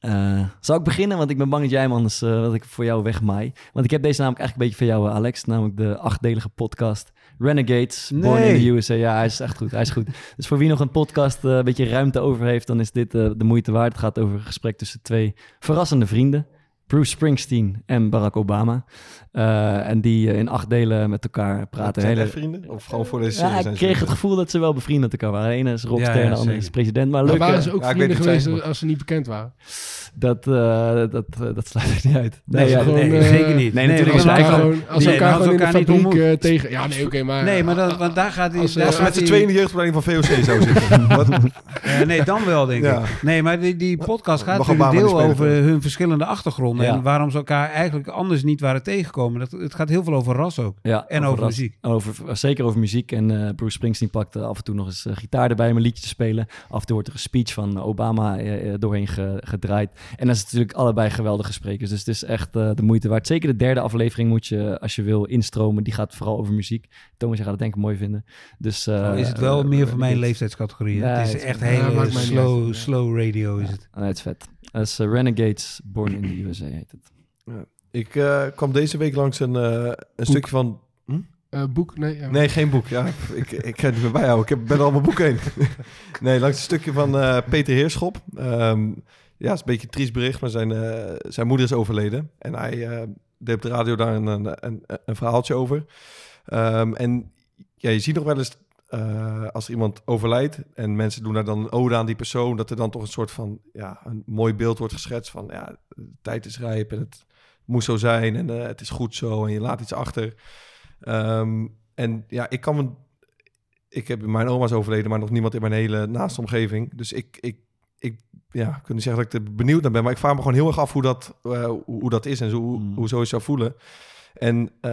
Eh, zal ik beginnen? Want ik ben bang dat jij hem anders eh, dat ik voor jou wegmaai. Want ik heb deze namelijk eigenlijk een beetje van jou, Alex. Namelijk de achtdelige podcast Renegades, Born in the USA. Ja, hij is echt goed. Hij is goed. Dus voor wie nog een podcast eh, een beetje ruimte over heeft, dan is dit eh, de moeite waard. Het gaat over een gesprek tussen twee verrassende vrienden. Bruce Springsteen en Barack Obama. Eh, en die in acht delen met elkaar praten. Zijn Hele, vrienden? Of gewoon voor deze ja, serie ik zijn ze kreeg het gevoel dat ze wel bevriend met elkaar waren. De ene is rockster Ja, ja, en de andere is president. Maar Maar leuk, waren ze ook vrienden geweest als ze niet bekend waren? Dat, eh, dat, dat, dat sluit ik niet uit. Nee, gewoon, nee, eh, zeker niet. nee, natuurlijk Als elkaar gewoon- als elkaar gewoon in de fabriek eh, tegen... Ja, nee, oké, maar... Nee, maar dan, want daar gaat hij... Als, eh, Als ze gaat met z'n tweeën in de jeugdopleiding van VOC zou zitten. Wat? Eh, nee, dan wel, denk Ja. ik. Nee, maar die, die podcast gaat Mag natuurlijk Obama deel over hun verschillende achtergronden. Ja. En waarom ze elkaar eigenlijk anders niet waren tegengekomen. Dat, het gaat heel veel over ras ook. Ja, En over muziek. Over, zeker over muziek. En eh, Bruce Springsteen pakte af en toe nog eens eh, gitaar erbij om een liedje te spelen. Af en toe wordt er een speech van Obama eh, eh, doorheen ge- gedraaid. En dat is natuurlijk allebei geweldige sprekers. Dus het is echt eh, de moeite waard. Zeker de derde aflevering moet je, als je wil, instromen. Die gaat vooral over muziek. Thomas, je gaat het denk ik mooi vinden. Dus, eh, Dan is het wel eh, meer van mijn leeftijdscategorie. Ja, het het is is- echt hele slow, uit. slow radio is het. Ah, het is vet. Dat is eh, Renegades, Born in the USA heet het. Ik eh, kwam deze week langs een, eh, een stukje van... Eh, boek? Nee. ja. Nee, geen boek. Ja, ik, ik kan het niet meer bijhouden. Ik heb, ben er al mijn boek heen. nee, langs een stukje van eh, Peter Heerschop. Ehm, ja, het is een beetje een triest bericht, maar zijn, eh, zijn moeder is overleden. En hij eh, deed op de radio daar een, een, een, verhaaltje over. Ehm, en ja, je ziet nog wel eens eh, als er iemand overlijdt en mensen doen daar dan een ode aan die persoon, dat er dan toch een soort van ja, een mooi beeld wordt geschetst van ja, de tijd is rijp en het moet zo zijn en het is goed zo en je laat iets achter. Ehm, en ja, ik kan. Ik heb mijn oma is overleden, maar nog niemand in mijn hele naaste omgeving. Dus ik, ik, ik ja, niet zeggen dat ik er benieuwd naar ben, maar ik vraag me gewoon heel erg af hoe dat, eh, hoe, dat is en zo, hoe, Mm. hoe zo je zou voelen. En eh,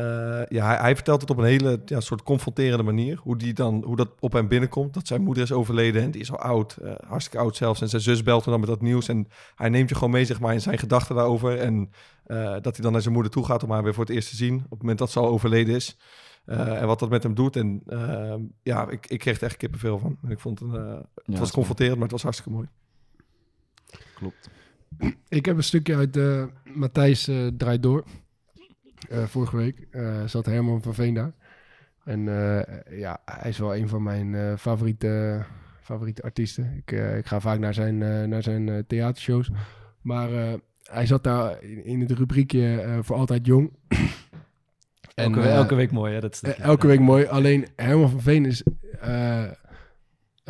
ja, hij, hij vertelt het op een hele ja, soort confronterende manier. Hoe, die dan, hoe dat op hem binnenkomt. Dat zijn moeder is overleden en die is al oud. eh, hartstikke oud zelfs. En zijn zus belt hem dan met dat nieuws. En hij neemt je gewoon mee zeg maar, in zijn gedachten daarover. En dat hij dan naar zijn moeder toe gaat om haar weer voor het eerst te zien. Op het moment dat ze al overleden is. En wat dat met hem doet. En ja, ik, ik kreeg er echt kippenvel van. Ik vond het, een, het was confronterend, maar het was hartstikke mooi. Klopt. Ik heb een stukje uit eh Matthijs eh, Draait Door. Eh, vorige week eh, zat Herman van Veen daar. En eh, ja, hij is wel een van mijn eh, favoriete, favoriete artiesten. Ik, eh, ik ga vaak naar zijn, eh, naar zijn eh, theatershows. Maar eh, hij zat daar in, in het rubriekje eh, voor altijd jong. Elke, eh, elke week mooi, hè? Dat stukje. elke week mooi. Alleen Herman van Veen is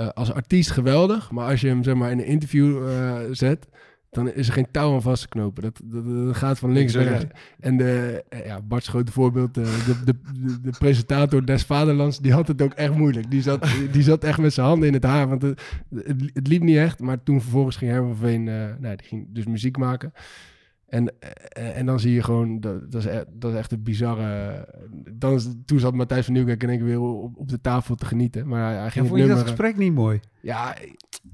eh, als artiest geweldig. Maar als je hem zeg maar, in een interview eh, zet, dan is er geen touw aan vast te knopen. Dat, dat, dat gaat van links naar rechts. En de, eh, ja, Bart's grote voorbeeld, de, de, de, de presentator des Vaderlands, die had het ook echt moeilijk. Die zat, die zat echt met zijn handen in het haar, want het, het, het liep niet echt. Maar toen vervolgens ging Herman van Veen, eh, nou, die ging dus muziek maken. En, eh, en dan zie je gewoon, dat, dat, is, e- dat is echt een bizarre... Dan is, toen zat Matthijs van Nieuwkerk in één keer weer op, op de tafel te genieten. Maar hij, hij Ja, ging vond je dat nummer... gesprek niet mooi? Ja,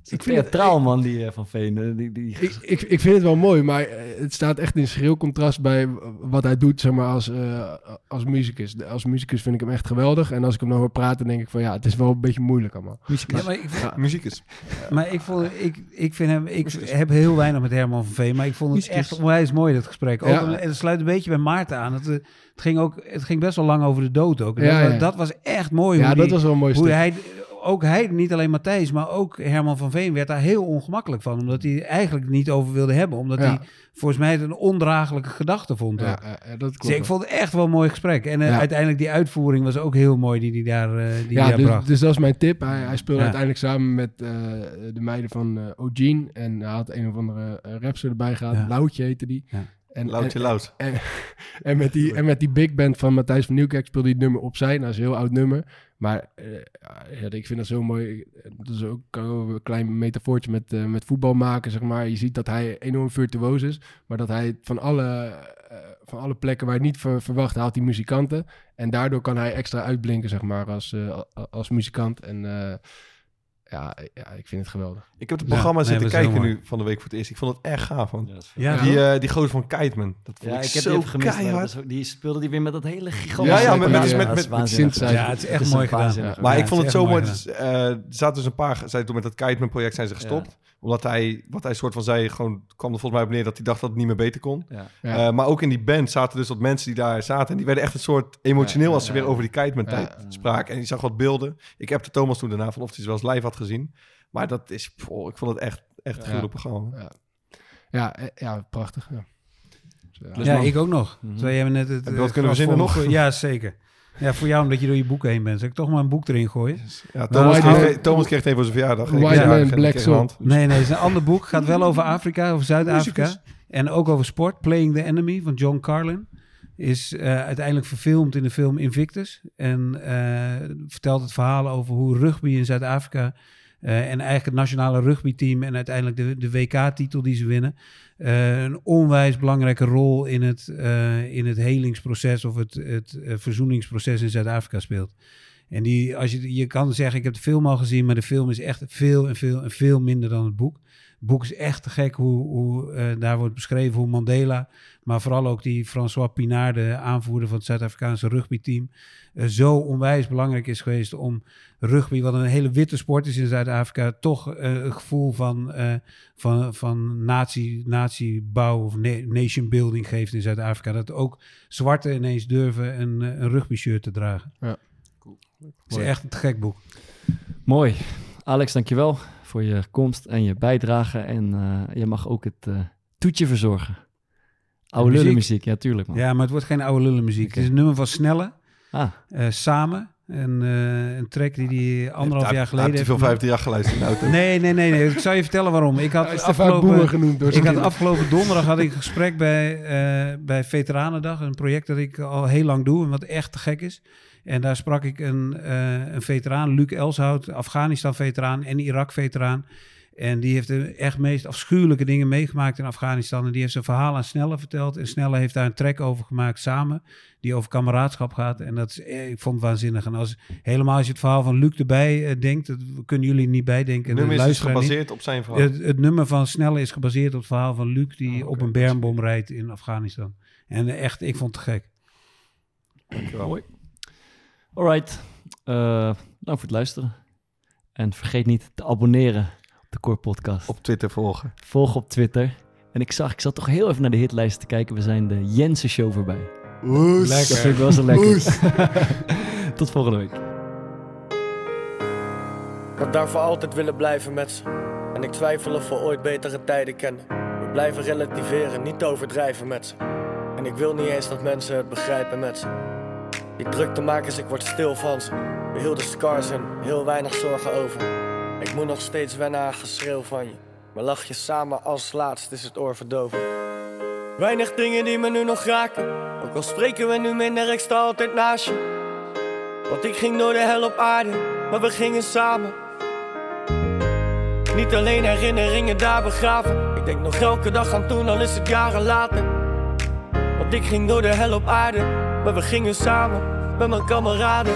Ik vind theatraal, man, die eh, van Veen. eh, Die, die... Ik, ik, ik vind het wel mooi, maar eh, het staat echt in schril contrast bij wat hij doet zeg maar, als, eh, als muzikus. Als muzikus vind ik hem echt geweldig. En als ik hem dan hoor praten, denk ik van ja, het is wel een beetje moeilijk allemaal. Ja, maar ik, Ja. Maar ik, vond, ik, ik vind hem... Ik heb heel weinig met Herman van Veen, maar ik vond het echt onwijs mooi, dat gesprek. Ook, Ja. en het sluit een beetje bij Maarten aan. Het, het, ging ook, het ging best wel lang over de dood ook. En Ja, dat, ja. dat was echt mooi. Ja, hoe dat die- was wel een mooi hoe stuk. hij, ook hij, niet alleen Matthijs, maar ook Herman van Veen werd daar heel ongemakkelijk van. Omdat hij eigenlijk niet over wilde hebben. Omdat Ja. hij volgens mij het een ondraaglijke gedachte vond. Ja, ja, ja, dat Dus klopt. ik vond het echt wel een mooi gesprek. En eh, Ja. uiteindelijk die uitvoering was ook heel mooi die hij daar, eh, die ja, daar dus, bracht. dus dat is mijn tip. Hij, hij speelde Ja. uiteindelijk samen met eh, de meiden van eh O'Gene. En hij had een of andere uh, rapster erbij gehad. Ja. Loutje heette die. Ja. En, Loutje en, Lout. En, en, met die, en met die big band van Matthijs van Nieuwkerk speelde hij het nummer opzij. Nou, dat is een heel oud nummer. Maar eh, ja, ik vind dat zo mooi. Dat is ook een klein metafoortje met, eh, met voetbal maken, zeg maar. Je ziet dat hij enorm virtuoos is. Maar dat hij van alle, eh, van alle plekken waar het niet ver- verwacht, haalt hij muzikanten. En daardoor kan hij extra uitblinken, zeg maar, als, als muzikant. En ja, ik vind het geweldig. Ik heb het programma zitten kijken nu van de week voor het eerst. Ik vond het echt gaaf, man. Ja, Die, eh die gozer van Kiteman. Dat vond Ja, ik, ik heb zo die gemist. keihard. is Die speelde die weer met dat hele gigantische... Ja, ja, met- met- met- met-. Ja, het is echt is mooi gedaan. Maar Ja, ik vond het zo mooi. Dus, eh, er zaten dus een paar, zij toen met dat Kiteman project zijn ze gestopt. Omdat hij, wat hij soort van zei, gewoon kwam er volgens mij op neer dat hij dacht dat het niet meer beter kon. Ja. Ja. Eh, maar ook in die band zaten dus wat mensen die daar zaten. En die werden echt een soort emotioneel als ze weer over die Kiteman tijd Ja. spraken. En je zag wat beelden. Ik heb de Thomas toen daarna van of hij ze wel eens live had gezien. Maar dat is, ik vond het echt, echt een Ja. gruwelijk programma. Ja, ja, eh, ja prachtig. Ja. Dus, ja. ja, ik ook nog. Mhm. Terwijl jij net het, je eh, kunnen verzinnen vol- nog? Ja, zeker. Ja, voor jou omdat je door je boeken heen bent. Zal ik toch maar een boek erin gooien? Ja, Thomas, kreeg, Thomas kreeg het even voor zijn verjaardag. White Man, ik Black. Nee, nee, het is een ander boek. Gaat wel over Afrika, over Zuid-Afrika. En ook over sport. Playing the Enemy van John Carlin. Is eh, uiteindelijk verfilmd in de film Invictus. En eh, vertelt het verhaal over hoe rugby in Zuid-Afrika... eh, en eigenlijk het nationale rugbyteam... en uiteindelijk de, de WK-titel die ze winnen... eh, een onwijs belangrijke rol in het, eh, in het helingsproces... of het, het verzoeningsproces in Zuid-Afrika speelt. En die, als je, je kan zeggen, ik heb de film al gezien, maar de film is echt veel en veel en veel minder dan het boek. Het boek is echt te gek hoe, hoe eh, daar wordt beschreven hoe Mandela, maar vooral ook die François Pinaar, de aanvoerder van het Zuid-Afrikaanse rugbyteam, eh, zo onwijs belangrijk is geweest om rugby, wat een hele witte sport is in Zuid-Afrika, toch eh, een gevoel van, van, van natie, natiebouw of na- nation building geeft in Zuid-Afrika. Dat ook zwarten ineens durven een, een rugby shirt te dragen. Het is echt een te gek boek. Mooi. Alex, dankjewel voor je komst en je bijdrage. En eh, je mag ook het eh, toetje verzorgen. Oude muziek? lullenmuziek, ja, tuurlijk man. Ja, maar het wordt geen oude lullenmuziek. Oké. Het is een nummer van Snelle, Ah, eh, Samen. Een, eh, een track die hij anderhalf jaar geleden heeft veel gemaakt. 15 jaar geluisterd in de auto. Nee, nee, nee, nee. Ik zal je vertellen waarom. Ik had afgelopen... boemer genoemd door Ik had afgelopen donderdag had ik een gesprek bij, eh, bij Veteranendag. Een project dat ik al heel lang doe en wat echt te gek is. En daar sprak ik een, eh, een veteraan, Luc Elshout, Afghanistan-veteraan en Irak-veteraan. En die heeft de echt meest afschuwelijke dingen meegemaakt in Afghanistan. En die heeft zijn verhaal aan Snelle verteld. En Snelle heeft daar een track over gemaakt samen. Die over kameraadschap gaat. En dat is, eh, ik vond het waanzinnig. En als, helemaal als je het verhaal van Luc erbij eh, denkt. Dat kunnen jullie niet bijdenken. Het nummer is dus niet. gebaseerd op zijn verhaal. Het, het nummer van Snelle is gebaseerd op het verhaal van Luc... die Oh, op een bermbom rijdt in Afghanistan. En echt, ik vond het te gek. Dankjewel. mooi. Alright. Eh dank voor het luisteren. En vergeet niet te abonneren op de Core Podcast. Op Twitter volgen. Volg op Twitter. En ik zag, ik zat toch heel even naar de hitlijst te kijken. We zijn de Jensen Show voorbij. Dat vind ik wel zo lekker. Tot volgende week. Ik had daarvoor altijd willen blijven met ze. En ik twijfel of we ooit betere tijden kennen. We blijven relativeren, niet overdrijven met ze. En ik wil niet eens dat mensen het begrijpen met ze. Die makers, ik word stil van ze. We hielden scars en heel weinig zorgen over. Ik moet nog steeds wennen aan geschreeuw van je. Maar lach je samen als laatst is het oor verdoven. Weinig dingen die me nu nog raken. Ook al spreken we nu minder, ik sta altijd naast je. Want ik ging door de hel op aarde, maar we gingen samen. Niet alleen herinneringen daar begraven. Ik denk nog elke dag aan toen, al is het jaren later. Want ik ging door de hel op aarde, maar we gingen samen met mijn kameraden.